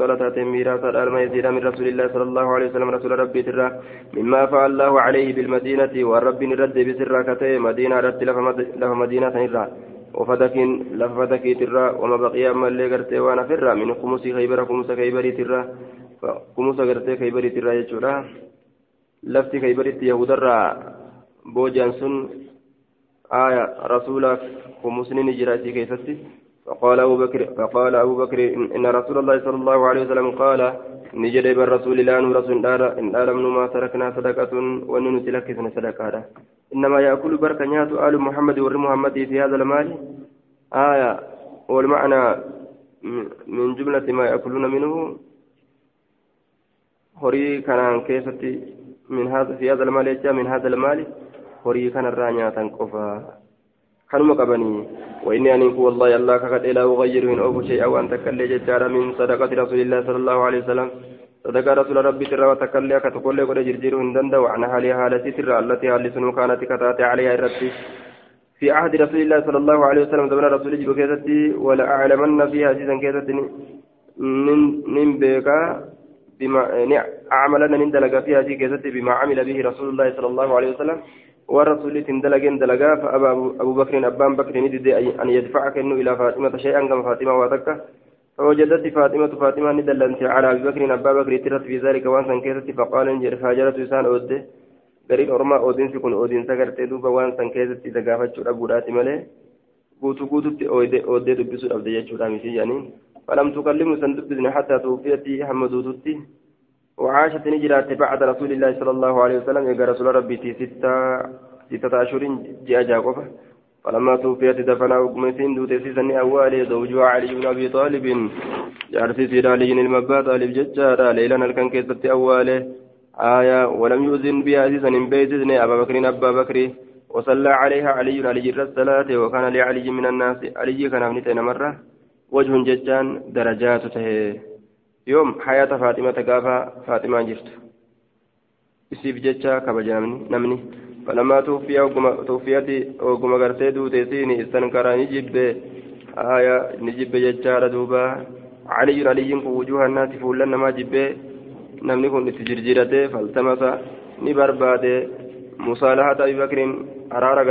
ولا تاتم ميراثا الألم يزيد من رسول الله صلى الله عليه وسلم رسول ربي ترى مما فعل الله عليه بالمدينة والرب نرد بسرى كتي مدينة رد لها مدينة نرى وفدك لفدك ترى وما بقي أما اللي قرتي وأنا فرى من خمس خيبر خمس خيبر ترى خمس قرتي خيبر ترى يجورا. لفتي خيبر يهود الرا بوجان سن آية رسولك خمسنين جراتي كيفتي فقال أبو بكر فقال أبو بكر إن رسول الله صلى الله عليه وسلم قال نجد بالرسول لا رسول دار إن آلم ما تركنا صدقة ونن تلكسنا صدقة. إنما يأكل بركة نيات آل محمد ور محمد في هذا المال. آية والمعنى من جملة ما يأكلون منه. هري كان كيفتي من هذا في هذا المال من هذا المال. هري كان الرانيا تنقفا. كانوا قبني وإني أن والله الله كقد لا أغير من أبو شيء أو أن تكلي ججار من صدقة رسول الله صلى الله عليه وسلم صدقة رسول ربي ترى وتكلي كتقول قد جرجير هندند وعن حالها حالتي ترى التي حال سنو كانت كتاتي عليها الرتي في عهد رسول الله صلى الله عليه وسلم زمن رسول الله كيستي ولا أعلمن فيها عزيزا كيستي من بيكا بما أعملنا نندلق فيها كيستي بما عمل به رسول الله صلى الله عليه وسلم والرسول تندلقين دلقا فأبى أبو بكر أبان بكر ندد أن يدفعك إنه إلى فاطمة شيئا كما فاطمة واتكه فوجدت فاطمة فاطمة ندلنت على أبي بكر أبا بكر ترت في ذلك وانسا كيست فقال انجر فاجرت إنسان أوده gariin ormaa oodiinsi kun oodiinsa gartee duuba waan san keessatti isa gaafachuudha buudhaati malee guutuu guututti ooddee dubbisuu dhabde jechuudha miti jedhaniin falam tukallimu san dubbisne hattaa tuufiyatti hamma duututti وعاشت نجرات بعد رسول الله صلى الله عليه وسلم. إذا رسول ربي ستة ستة أشهر جاء جاكوفة فلما توفيت دفنا وقمتين دوت سيسن أولي زوجها علي بن أبي طالب. جارتي سيد علي المبا طالب ججارا ليلا الكن كيست أولي آية ولم يؤذن بها سيسن بيتزن أبا بكر أبا بكر. وصلى عليها علي علي الصلاة. وكان لعلي من الناس. علي كان أبنتين مرة. وجه ججان درجات تهي. Yoom hayaata faaximata gaafa faaximaan jirtu isiif jecha kabaja namni falamaa tuuffiyati oguma gartee duuteesiin istankaraa ni jibbe aya ni jibbe jechaadha duuba caliyyun aliyyin kun wujuuha naasi fuullan namaa jibbe namni kun itti jirjirate faltamasa ni barbaade musaalahata abi bakrin araara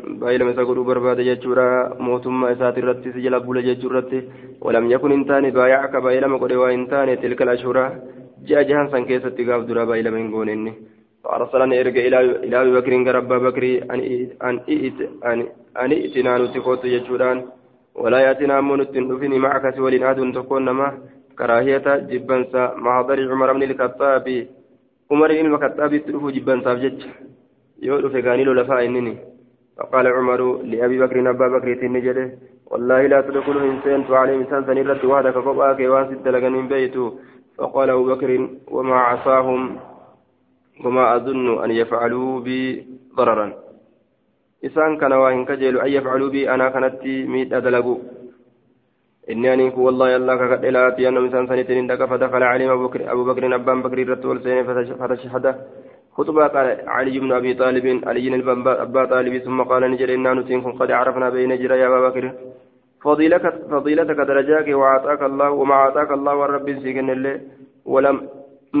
برباد بايلم سقدوا برباد ججورا موتما إسات الرت سجل أبولا ججورت ولم يكن إنتان بايعك بايلم قد وإنتان تلك الأشهر جاء جهان سن كيسة تقاف درا بايلم إنقونني فأرسلني إرجع إلى إلى أبي بكر غرب بكر أن أن إئت أن أن إئتنا نتقوت ججوران ولا يأتنا من التنفني معك سوى لناد تكون ما كراهية جبنسا محضر عمر بن الخطاب عمر بن الخطاب تلف جبنسا بجج dhufe gaanii lola fa'a innini فقال عمر لأبي بكر أبا بكر تنجده والله لا تدخل إنسان عليه إنسان سنرد وحدك فبقى كيوان ست لغن بيت. فقال أبو بكر وما عصاهم؟ وما أظن أن يفعلوا بي ضررا. إسان كان وإن كجل أن يفعلوا بي؟ أنا كانت ميت أدلقوا إني أنيك والله الله كقد لا أتي أنه إنسان سنتين فدخل عليهم أبو بكر أبو بكر رتول سين فتشهده خطبة قال علي بن أبي طالب علي بن أبا طالب ثم قال نجر إنا نتين قد عرفنا بين جرى يا أبا بكر. فضيلتك فضيلتك درجاك وأعطاك الله وما أعطاك الله والرب سيكن الله ولم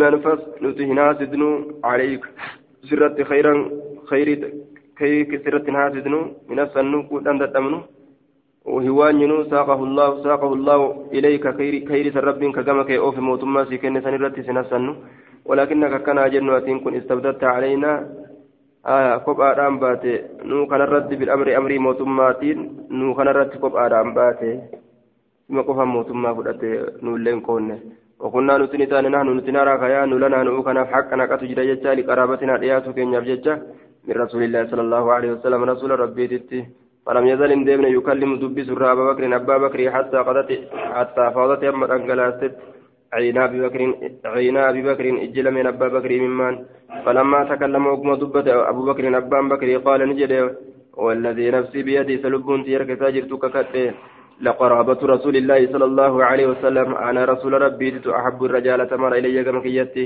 ننفس نتهنا سدنو عليك. سرت خيرا خير كي سرت هاسدنو من السنو كودان تتمنو وهوان ساقه الله ساقه الله إليك خير خير رب كما كي أوف موتما سيكن سنرت سنسنو ولكنك كان جنة كن استبدلت علينا. آية كوب آدم باتي. نو كان الرد بالأمر أمري موتماتين نو كان الرد كوب آدم باتي. ثم قفا موتما فدته نو لين كونه وكنا نتنتان نحن نتنارا خيا نلنا نو كان حقنا كتجد جتا لقرابتنا رياتو كن يبجتا من رسول الله صلى الله عليه وسلم رسول ربي تتي. فلم يزل اندمن يكلم دبي سر أبا بكر أبا بكر حتى قضت حتى فاضت أما أنقلاست عينا أبي بكر عينا أبي بكر إجل من أبا بكر ممن؟ فلما تكلم وكما دبت أبو بكر أبا بكر قال نجد والذي نفسي بيدي سلبون تيرك تاجرتك كتئ لقرابة رسول الله صلى الله عليه وسلم أنا رسول ربي أحب الرجال تمر إلي كما كيتي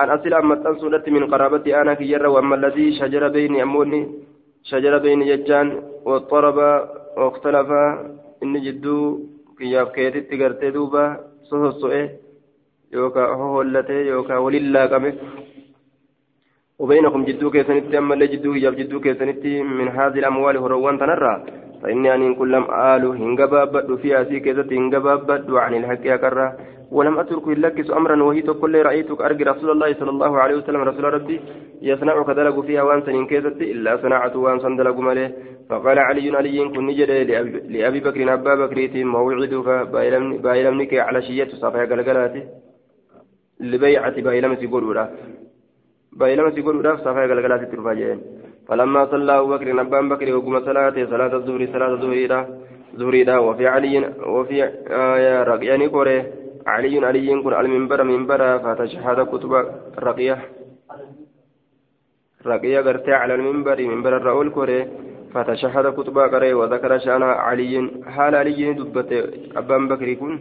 أن أصل أما تنسونت من قرابتي أنا كير وأما الذي شجر بيني أموني شجر بيني يجان واضطرب واختلف إن جدو كياف كيتي تقرتي دوبا سوه هو اللتي يوكا ولله كمه وبينكم جدو كيسنتي أما اللي جدو كياف جدو كيسنتي من هذه الأموال هروان تنرى فإني أن كل لم آل هنجبابد فيها سي كذا هنجبابد عن الحق أكره ولم أترك لكس أمرا وهي كل رأيتك أرجي رسول الله صلى الله عليه وسلم رسول ربي يصنع كذلك فيها وانسا كذا إلا صنعت وانسا دلق ماله فقال علي علي كن نجد لأبي بكر أبا بكر موعدك بايلمنك على شية صفحة قلقلاتي لبيعة بايلمتي قولوا بايلمتي قولوا صفحة قلقلاتي ترفاجين فلما صلى أبو بكر أبان بكر وقم صلاة صلاة الظهر صلاة الظهر ظهر وفي علي وفي آية رقيان كوري علي علي كن المنبر منبر فتشهد كتب رقية. رقية قرتي على المنبر منبر الرؤول كوري فتشهد كتب قري وذكر شأن علي. حال علي دبت أبان بكر كن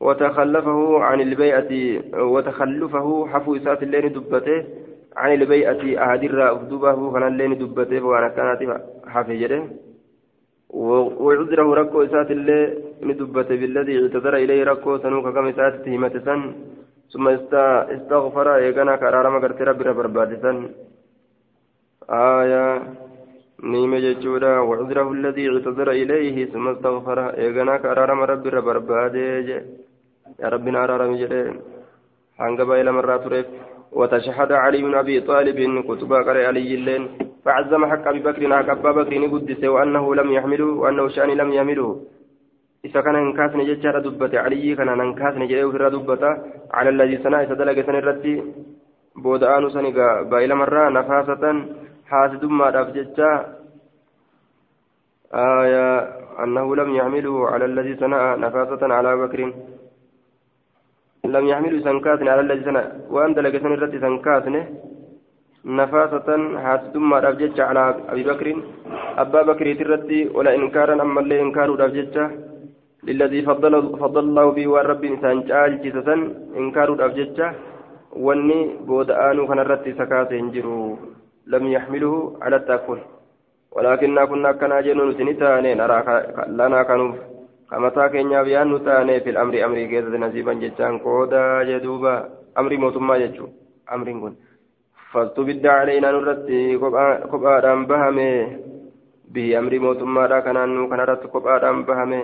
وتخلفه عن البيعة وتخلفه حفو إسات الليل دبته عن البيعة أهدر أفدوبه فنان لين دبته وأنا كانت حافي جده. وعذره ركو إسات اللي ندبته بالذي اعتذر إليه ركو سنوك كم إسات تهمة سن ثم استغفر يغنى كرارة مقرت ربي ربرباد سن. آية نيمة جتشودا وعذره الذي اعتذر إليه ثم استغفر يغنى كرارة ربي ربرباد يا ربنا أرارة مجده hanga إلى مرات ريف وتشهد علي بن أبي طالب كتب قرأ علي اللين فعزم حق أبي بكر حق أبا بكر قدس وأنه لم يحمله وأنه شأن لم يحمله. إذا كان انكاسن ججار دبة علي كان انكاسن جريه في دبة على الذي صنع سدلق سن الرتي بودآن سنقا بايل مرة نفاسة حاسد ما داف ججا آية أنه لم يحمله على الذي صنع نفاسة على بكر؟ لم يحملوا سنكاتن على الذي سنة وأن دلق سن الرد سنكاتن نفاسة حاسدم ما رفجتش على أبي بكر. أبا بكر ترد ولا إنكارا أما اللي إنكار رفجتش للذي فضل فضل الله به والرب إنسان جال جسسا إنكار رفجتش وأني بود آنو كان الرد سكات ينجرو لم يحمله على التأكل ولكننا كنا كنا جنون سنتاني نرى لنا كانوا kamataa keenyaaf yaannu taane fil amri amrii keessatti nasiiban jechaan qoodaa jedhuuba amrii mootummaa jechuun amriin kun fastu bidda caleynaa nurratti kophaadhaan bahame bihi amrii mootummaadha kanaannu kanarratti kophaadhaan bahame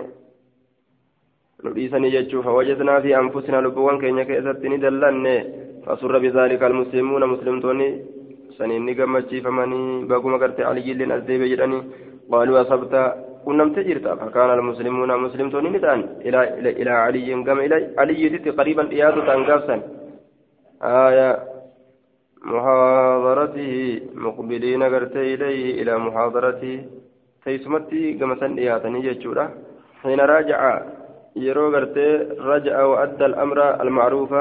nu dhiisanii jechuuf hawajasnaa fi anfusinaa lubbuwwan keenya keessatti ni dallanne fasurra bizaalika almuslimuuna muslimtoonni saniin ni gammachiifamanii baguma garte aliyyilleen as deebe jedhanii qaaluu asabta qunnamtee jirta fakkaan almuslimuuna muslimtoonni ni ta'an ilaa caliyyin gama aliyyititti qariiban dhiyaatu ta'an gaafsan آية محاضرته مقبلين قرتي إليه إلى محاضرته تيسمتي كما سنياتني جتشورا حين راجع يرو قرتي رجع وأدى الأمر المعروف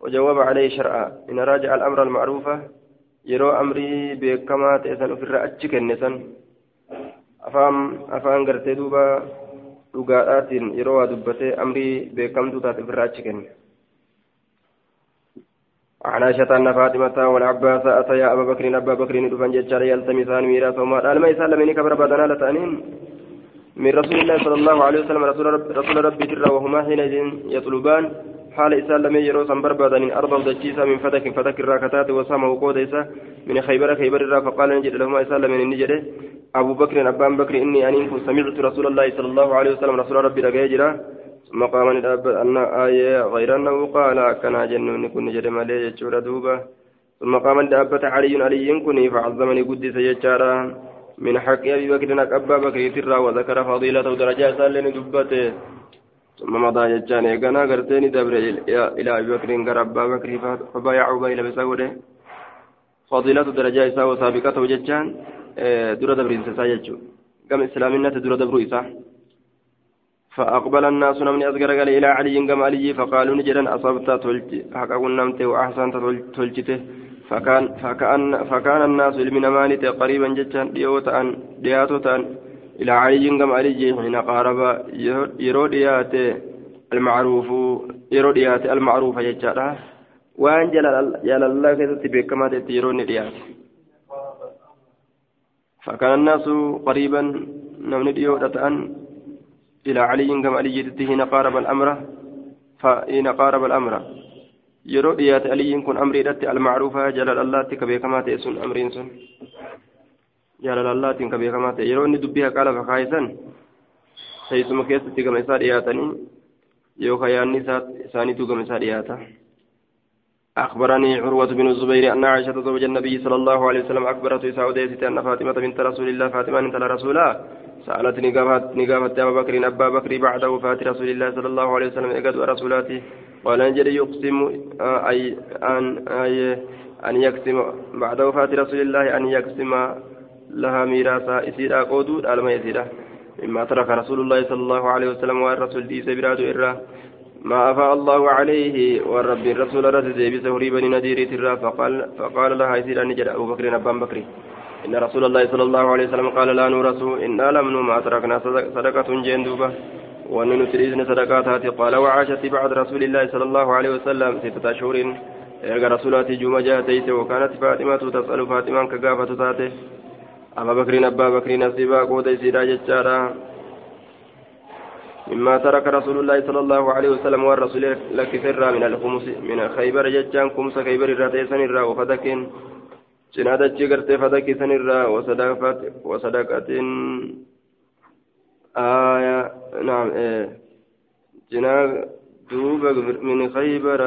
وجواب عليه شرعا إن راجع الأمر المعروف يرو أمري بكما تيسن في الرأتش كنسن afaan gartee duuba dhugaadhaatiin yeroo waa dubbatee amrii beekamtuu taate ofirraa achi kenne. عن عائشة أن فاطمة والعباس أتيا أبا بكر أبا بكر دفن ججار يلتمسان ميراثهما قال ما يسأل منك بربادنا لتأنين من رسول الله صلى الله عليه وسلم رسول, رب رسول ربي ترى وهما حينئذ يطلبان حال إسال لم يجروا سنبربادا من أرض دجيسا من فتك فتك الراكتات وسامه قوديسا من خيبر خيبر الرا فقال نجد لهما إسال من النجد أبو بكر أبان بكر إني أنينكم سمعت رسول الله صلى الله عليه وسلم رسول ربي رجاجرا ثم قام أن آية غير أنه قال كان جنون كن نجد مالي يجور دوبا ثم قام دابة علي علي كني فعظمني قدس يجارا من حق أبي بكر أبا بكر ترى وذكر فضيلته درجات لن دبته ثم مضى جتان إيقنا قرتين دبر إلى أبي بكر قر أبا بكر فبايعوا بين بسوده فضيلة درجة إساء وسابقته جتان دور دبر إنسا يجو قام إسلامنا دور دبر إساء فأقبل الناس من أصغر قال إلى علي كما علي فقالوا نجدا أصبت تلج حقا نمت وأحسنت تلجته فكان فكان فكان الناس من مالت قريبا جدا ديوتا دياتوتا إلى علي كما علي حين قارب يروديات المعروف يروديات المعروف يجارا وأن جلال الله كذا بكما تيرون ديات فكان الناس قريبا نمن ديوتا إلى علي كما علي حين قارب الأمر. فإن قارب الأمر. kun amriidhatti almacruufa jaalala allaatti ka beekamaa ta'e sun amriin sun jaalala allaatiin ka beekamaa ta'e yeroo inni dubbii haqaa lafa kaayisan teessuma keessatti gama isaa dhiyaatanii yookaan yaanni isaaniitu أخبرني عروة بن الزبير أن عائشة زوج النبي صلى الله عليه وسلم أخبرته سعودية أن فاطمة بنت رسول الله فاطمة بنت رسول الله سألت نقافت أبا بكر أبا بكر بعد وفاة رسول الله صلى الله عليه وسلم إقد ورسولاته قال أن يقسم أي أن أي أن يقسم بعد وفاة رسول الله أن يقسم لها ميراثا إسيرا قودود ألما يسيرا مما ترك رسول الله صلى الله عليه وسلم والرسول دي سبراد إرّا. ما أفاء الله عليه والرب الرسول رد ديبس هريبا نذير ترى فقال فقال لها يسير أن أبو بكر أبان بكر. إن رسول الله صلى الله عليه وسلم قال لا نورث. إنا لم ما تركنا صدقة جندوبة وأن نتريزن صدقات قال وعاشت بعد رسول الله صلى الله عليه وسلم ستة أشهر إرجع رسولات جمعة جاتيت وكانت فاطمة تسأل فاطمة كقافة تاته أبا بكر أبا بكر نصيبا قود سيدا جتشارا مما ترك رسول الله صلى الله عليه وسلم والرسول لك سرا من الخمس من خيبر جتشان خمس خيبر الراتيسن الرا وفدكن جنادة جرت فدكسن الرا وصدقة وصدقة آية نعم إيه جنا دوب من خيبر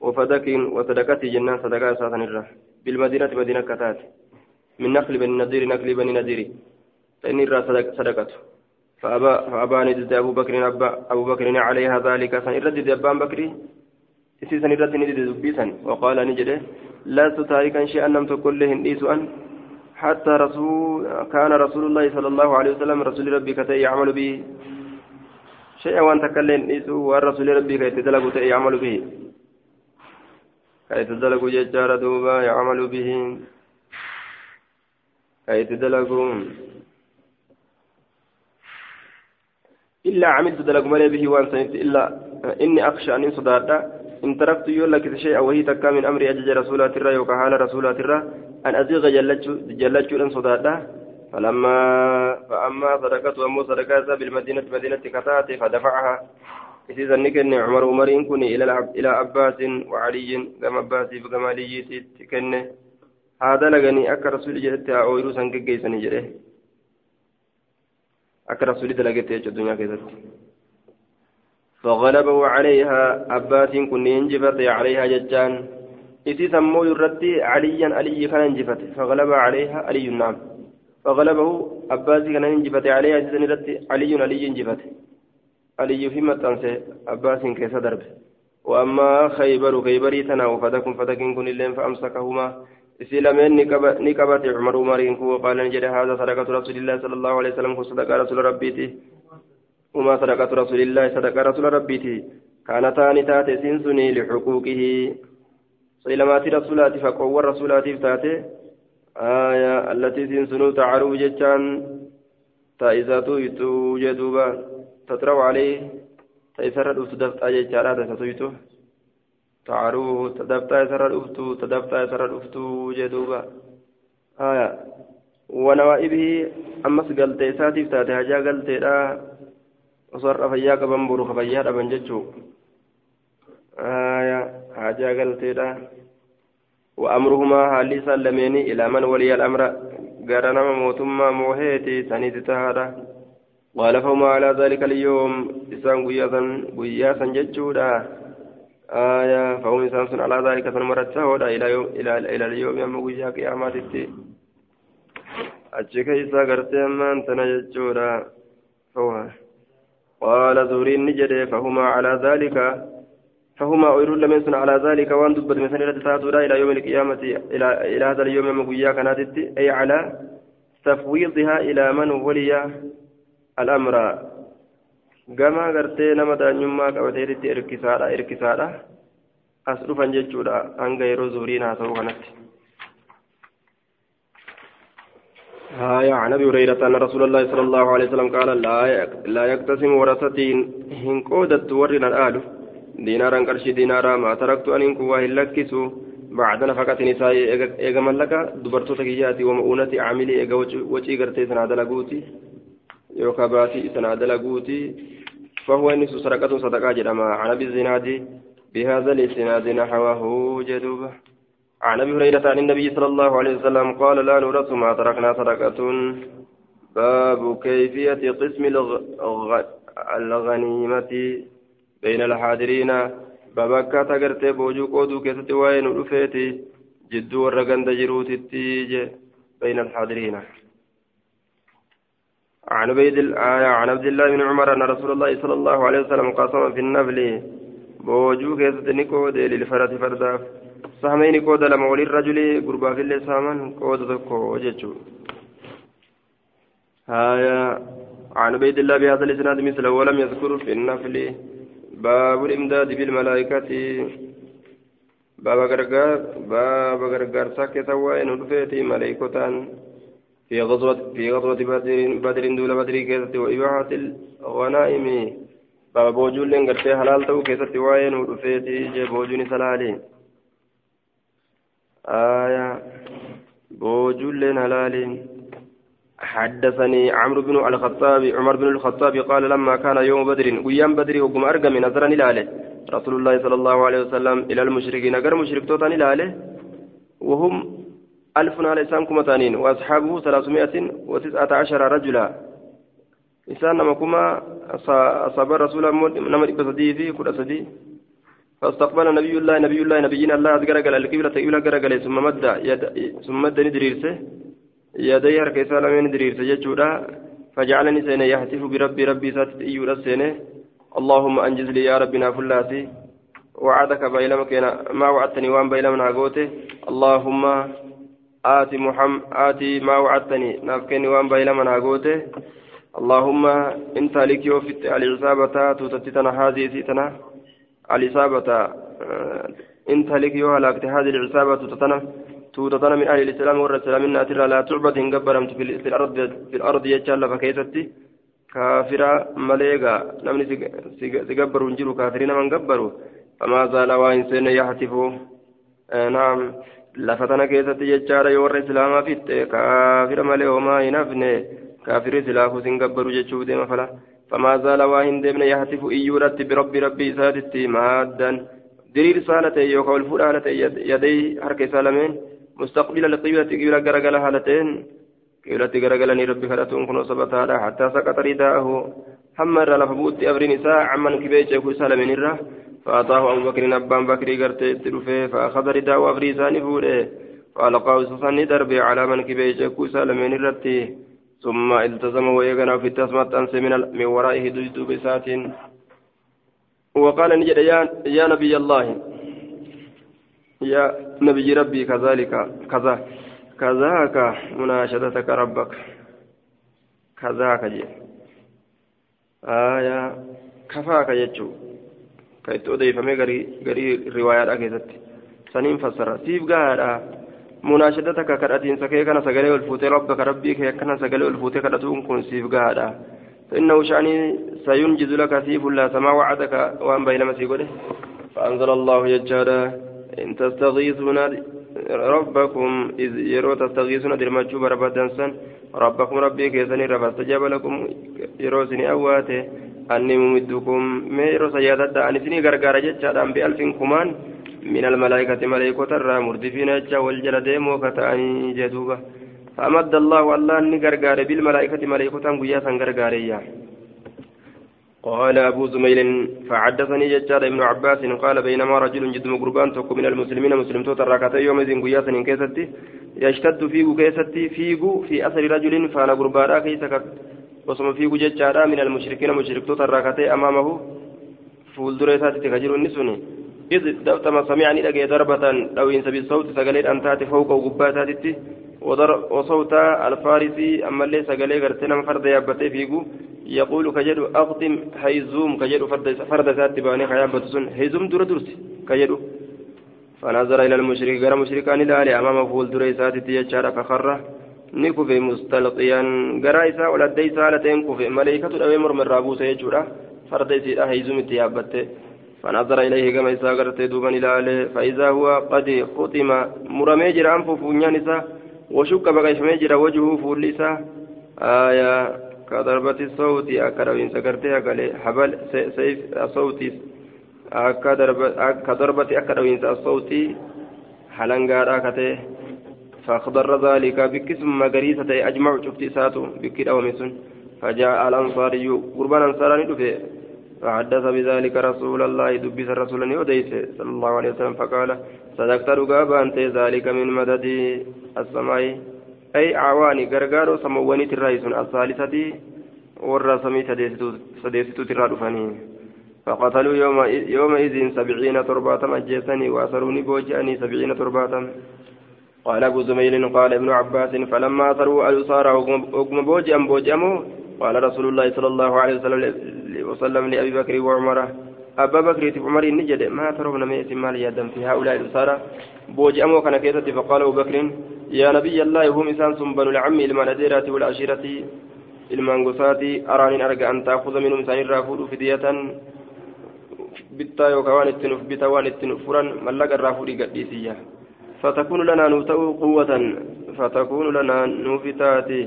وفدك وصدقة جنان صدقة ساتن الرا بالمدينة مدينة كتات من نخل بني نذير نخل بني نذير فإن الرا صدقة فأبى فأبى ندد أبو بكر أبا أبو بكر عليها ذلك. سنردد أبان بكر إسي سنردد ندد دبيسا وقال نجده لست تاركا شيئا لم تكن له أن حتى رسول كان رسول الله صلى الله عليه وسلم رسول ربي كتئ يعمل به. شيئا وأن تكلم إيسو والرسول ربي كي تدلق يعمل به. كي تدلق ججار دوبا يعمل به. كي تدلق إلا عملت دلق ملي به وأن سنت إلا إني أخشى أن صدارتا إن تركت يولك شيئا وهي تكا من أمر أجج رسولات الرا وكهال رسولات الرا أن أزيغ جلتش أن صدادا فلما فأما صدقته أمو صدقاتها بالمدينة مدينة كتات فدفعها. إذا نكن عمر عمر كن إلى إلى عباس وعلي كما عباس كما علي تكن هذا لغني أكا رسول جهت أويرو سنك جيسني جره أكا رسول دلقت الدنيا كذا فغلبه عليها عباس كن ينجبت عليها ججان إذا سموا يردي عليا علي كان انجفت فغلب عليها علي نعم فغلبه أباسي كان انجفت عليها ردي علي علي انجفت علي في متنسى أباس كيس درب وأما خيبر خيبري تنا وفتكم فتكن كن اللين فأمسكهما إسلامين نكبت عمر عمرين وقال نجد هذا صدقة رسول الله صلى الله عليه وسلم صدقة رسول ربيتي وما صدقة رسول الله صدقة رسول ربيتي كانتان تاتي سنسني لحقوقه صيلمات رسولات فقوى رسولات تاتي آية التي سنسنو تعرو جتان تائزاتو يتوجدوبا تترو عليه تيسر تعرو تدفتا يسر الأفتو تدفتا يسر الأفتو جدوبا آية ونوائبه أمس قلتي ساتيف تاتي هجا قلتي لا وصر فياك بمبرو خفيا بنججو آية حاجة قلتيدا وأمرهما هالي سلميني إلى من ولي الأمر قرنما موتما موهيتي سنيت تهادا قال فهما على ذلك اليوم إسان قياسا قياسا ججودا آية فهم إنسان على ذلك فنمرت إلى يوم إلى إلى اليوم يوم قيا قياماتي achi keeysaa gartee ammaan tana jechuudha qaala zuuriin ni jedhe fahumaa calaa dhaalika فهما أولون لم يسن على ذلك وأن دبت مثل إلى إلى يوم القيامة إلى إلى هذا اليوم يوم قيا كانت أي على تفويضها إلى من ولي الأمر. Gama gartee nama daanyummaa qabateetitti irkisaadha irkisaadha. As dhufan jechuudha hanga yeroo zuhriin haasa'u kanatti. هاي عن ابي هريره ان رسول الله صلى الله عليه وسلم قال لا لا يقتسم ورثتي هن قودت ورنا الآل دينارا قرشي دينارا ما تركت ان انكوا هلكسوا بعد نفقة نساء ايغا ملكا دبرتو تكياتي ومؤونتي عاملي ايغا وجي غرتي سناد لغوتي يوكا باتي لغوتي فهو انس سرقة صدقة جرما عن ابي الزناد بهذا الاسناد نحوه جدوبه عن ابي هريره عن النبي صلى الله عليه وسلم قال لا نورث ما تركنا صدقه باب كيفيه قسم الغنيمه بين الحاضرين بابكا تغرتي بوجو قودو كيستي وين رفيتي جدو ورغند جروتي بين الحاضرين عن عبيد الآية عن عبد الله بن عمر أن رسول الله صلى الله عليه وسلم قسم في النبل بوجو كيستي نيكو للفرد فرداف سهمين قود لما ولي الرجل قربا في اللي سامان قود تكو جتشو هايا عن عبيد الله بهذا الإسناد مثله ولم يذكر في النفل. باب الإمداد بالملائكة. باب غرغار باب غرغار ساكت وين رفيتي ملائكتان. في غزوة في غزوة بدر بدر دول بدر كيست وإباحة الغنائم. باب بوجول لين غرتي حلال تو كيست وين رفيتي جي بوجوني سلالين آية. بوجل هلال حدثني عمرو بن الخطاب عمر بن الخطاب قال لما كان يوم بدر ويام بدر وقم أرقم نظرا إلى رسول الله صلى الله عليه وسلم إلى المشركين قال مشرك توتان إلى وهم ألف على إسلام تانين وأصحابه ثلاثمائة وتسعة عشر رجلا. إنسان نمكما أصاب الرسول نمر بسدي في كل سدي فاستقبل نبي الله نبي الله نبينا الله أذكر القبلة إلى قرقل ثم مد يد ثم مد ندريرسه. يدي هركي سالمين ندريرسه جتشودا فجعلني سين يهتف بربي ربي ساتت إيولا سينه. اللهم أنجز لي يا ربنا فلاتي وعدك بيلمك ما وعدتني وان بيلمنا قوته. اللهم آتي محمد آتي ما وعدتني. نافكني وان بيلمنا قوته اللهم انت لك يوفت العصابة تتتنا هذه سيتنا. الإصابة آه، إن تلك يوها لكت هذه العصابة تتنم تتنم من أهل الإسلام والرسول منا ترى لا تعبد إن قبرمت في الأرض في الأرض يجعل فكيستي. كافرة مليغا نمني سيقبروا انجلوا كافرين من قبروا. فما زال وإن سين يحتفوا آه نعم. لفتنا كيستي يجعل يور الإسلام في كافر ملي وما ينفني كافر سلاكو سنقبروا جتشو ديما فلا فما زال واهن دمنا يهتف إيورت برب ربي سادتي مادا دليل سالتي يوكا الفول هالتي يدي حركة سالمين مستقبل القبلة قبلة قرقل هالتين قبلة قرقلني ربي خلتون كنو سبتها حتى سقط رداءه حمر لفبوت أبري نساء عمن كبيت يكون سالمين الره فأعطاه أبو بكر أبان بكر قرتي تلفه فأخذ رداء وأبري ساني فوله فألقاه سسني دربي على من كبيت يكون سالمين الرتي ثم التزم ويغنى في التسمة أنس من, من ورائه دجد بسات وقال نجد يا, يا نبي الله. يا نبي ربي كذلك كذا كذاك مناشدتك ربك. كذاك جي. آية كفاك يجو كيتو ديفمي غري غري روايات أكيدت سنين فسر سيف قاعدة مناشدتك كرأتين سكي كان سجلي والفوتي ربك ربي كي كان سجلي والفوتي كرأتون كن سيف قادا فإنه شأني سينجز لك سيف لا سما وعدك وأن بين مسيقه فأنزل الله يجارا إن تستغيثون ربكم إذ يرو تستغيثون درمجو بربادنسا ربكم ربي كيسني رب استجاب لكم يرو سني أواته أني ممدكم ما يرو سيادة أني سني غرغارة جتشا بألف كمان من الملائكة ملائكة الرا مردفين أجا والجلدين وكتاني جدوبة. فأمد الله الله أني غرغار بالملائكة ملائكة قياسا غرغاريا قال أبو زميل فحدثني ججار ابن عباس قال بينما رجل جد مقربان توك من المسلمين مسلم توتر راكتي يوم إذن قياسا كيستي يشتد فيغو كيستي فيغو في أثر رجل فأنا قربارا كيسك وصم فيغو ججارا من المشركين مشرك توتر راكتي أمامه فول دريسات تكجر النسوني إذ دوتما سمعني لقي ضربة لو ينسى بالصوت سقليل أن تأتي فوق وقباتاتي وصوت الفارسي أما اللي سقلي قرتنا فرد يابتي فيقو يقول كجدو أقدم هيزوم كجدو فرد فرد ذات باني خيابة سن هيزوم در درس كجدو فنظر إلى المشرك غير مشركان الآلي أمام فول دري ساتي تيجار فخر نكف مستلقيا غير إسا ولا دي سالتين كف ملائكة الأوي مرمر رابوسة يجورا فرد إسا هيزوم تيابته فنظر إليه كما إسا غرت دوبا إلى فإذا هو قد ختم مرمي جرا أنف فونيان إسا وشك بقى ميجر وجهه فول إسا آية كضربة الصوت أكروين سكرتها قال حبل سيف صوتي كضربة أكروين الصوت حلنقار أكته فأخضر ذلك بكسم مقريسة أجمع شفت ساتو بكر أو مسن فجاء الأنصاري قربان أنصاراني دفئ. فحدث بذلك رسول الله دبس الرسول وديس صلى الله عليه وسلم فقال صدقت رقابا أنت ذلك من مدد السماء. أي عواني غرغارو سمواني ترايس الثالثة ورى سمي سديستو ترى دفني. فقتلوا يوم يومئذ سبعين ترباة أجيسني وأسروني بوجأني سبعين ترباة قال أبو زميل قال ابن عباس فلما أسروا الأسارى وقم بوجأم بوجأموا قال رسول الله صلى الله عليه وسلم وسلم لأبي بكر وعمر. أبا بكر عمر نجد ما ترون من مال يدم في هؤلاء الأسارى بوجأموا كان كيسة فقال أبو بكر يا نبي الله هم إنسان بنو العم المناديرة والعشيرة. المانغوسات أراني أرجع أن تأخذ منهم سان الرافود فدية. بتا يوكوان التنف بتا وان التنفرا ملق الرافود قديسية. فتكون لنا نوتو قوة فتكون لنا نوفتاتي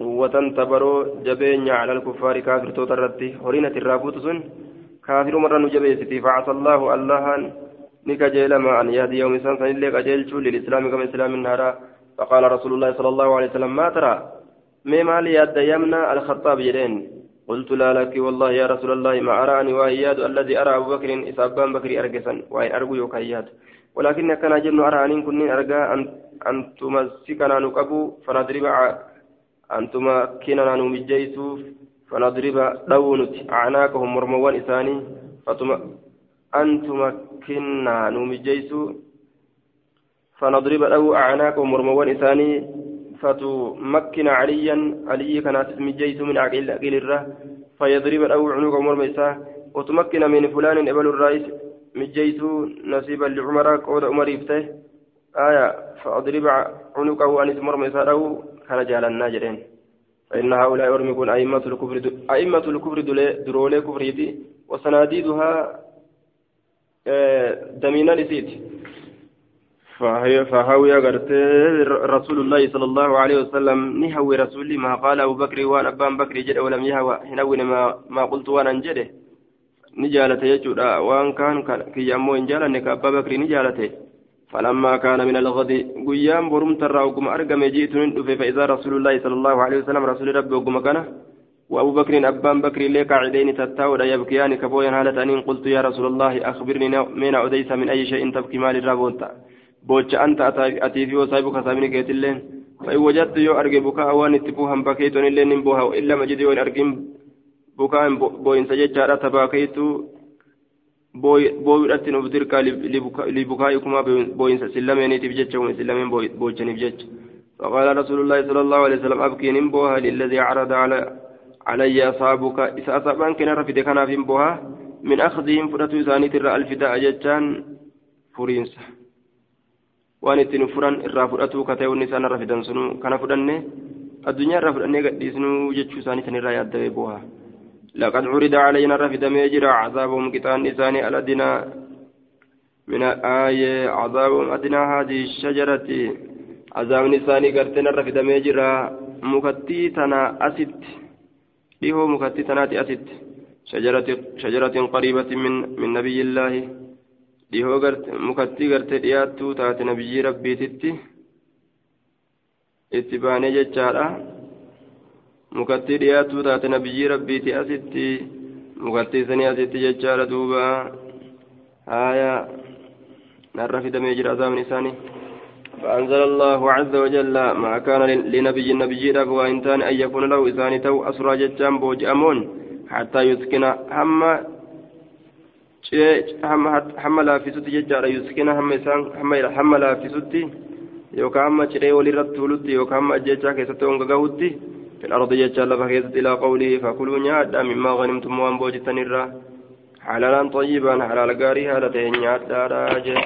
قوة تبرو جبين على الكفار كافر توترتي. هورينة الرافود سن. كافر مرة نجبيستي فعسى الله الله نكجيل ما أن يهدي يوم سنة إلا كجيل للإسلام كما إسلام النهار فقال رسول الله صلى الله عليه وسلم ما ترى؟ ما مالي يد يمنى الخطاب جرين. قلت لا لك والله يا رسول الله ما أراني وإياد الذي أرى أبو بكر إسابان بكر أرقسا وإن أرجو يكياد ولكن كان جن أراني كن أرجى أن أن تمسكنا نقبو فنضرب أن تمكننا نمجيس فنضرب دونت أعناقهم مرموان إساني فتم أن تمكننا نمجيس فنضرب له أعناقهم مرموان إساني فتمكن عليا علي كانت مجيس من عقيل عقيل الره فيضرب له عنق مرمى وتمكن من فلان إبل الرئيس مجيس نصيبا لعمر قود عمر يفته آية فأضرب عنقه أن مرمى إساه كان جعل الناجرين فإن هؤلاء يرمكون أئمة الكفر أئمة الكفر درولي كفريتي وسناديدها آه، دمينا لسيت فهي فهوي قرت رسول الله صلى الله عليه وسلم نهوي رسولي ما قال أبو بكر وأنا أبان بكر جد ولم يهوى هنوي ما ما قلت وأنا انجده نجالته يجود وأن كان كي يمو إنجالني كأبا بكر نجالته فلما كان من الغد قيام برم ترى وقم أرقم جئت ندفه فإذا رسول الله صلى الله عليه وسلم رسول ربي وقم كان وأبو بكر أبان بكر ليك عدين تتاود يبكيان كبويا هالة أنين قلت يا رسول الله أخبرني من أديس من أي شيء تبكي مال الرابونتا بوجا أنت أتي في وصايبك سامين كيت اللين فإن وجدت يو أرجي بكاء وان اتبوهم بكيتون اللين نبوها وإلا مجدي وين أرجم بكاء بوين سججارة تباكيتو booyudhatti nuuf dirqaa libukaa'ikuma booyinsa sillameeniitiif jecha kun sillameen boochaniif jecha فقال رسول الله صلى الله عليه وسلم أبكي نمبوها للذي عرض على علي أصابك إذا أصابان كان رفد كان في بوها من أخذهم فرة ثاني ترى الفداء جتان فرينسه waan ittiin furan irraa fudhatu ka ta'e wanni isaan irra fidan sunu kana fudhanne addunyaa irraa fudhannee gadhiisnuu jechuu لقد عرض علينا رفد ميجرا عذابهم كتان نساني الأدنى من آية عذابهم أدنى هذه الشجرة. عذاب نساني قرتنا رفد ميجرا مكتي تنا أسد. إيه مكتي تنا أسد. شجرة شجرة قريبة من من نبي الله. dhihoo mukattii gartee dhiyaattuu taate nabiyyi rabbiititti itti baanee jechaadha mukattii dhiyaattuu taate nabiyyi rabbiiti asitti mukattii sanii asitti jechaadha duuba haaya narra fidamee jira azaabni isaanii فأنزل الله عز وجل ما كان لنبي النبي رب وإن أن يكون له إسان تو أسرى جتام بوج أمون حتى يسكن هم hamma laaffisutti jechaadha yuskina hamma isaan hamma laaffisutti yookaan hamma cidhee walirratti tuulutti yookaan hamma ajjechaa keessatti honga gahutti في الأرض يجعل فكيست إلى قوله فكلوا نيادا مما غنمتم وأن بوجتن حلالا طيبا حلال قاري هالتين نيادا راجع.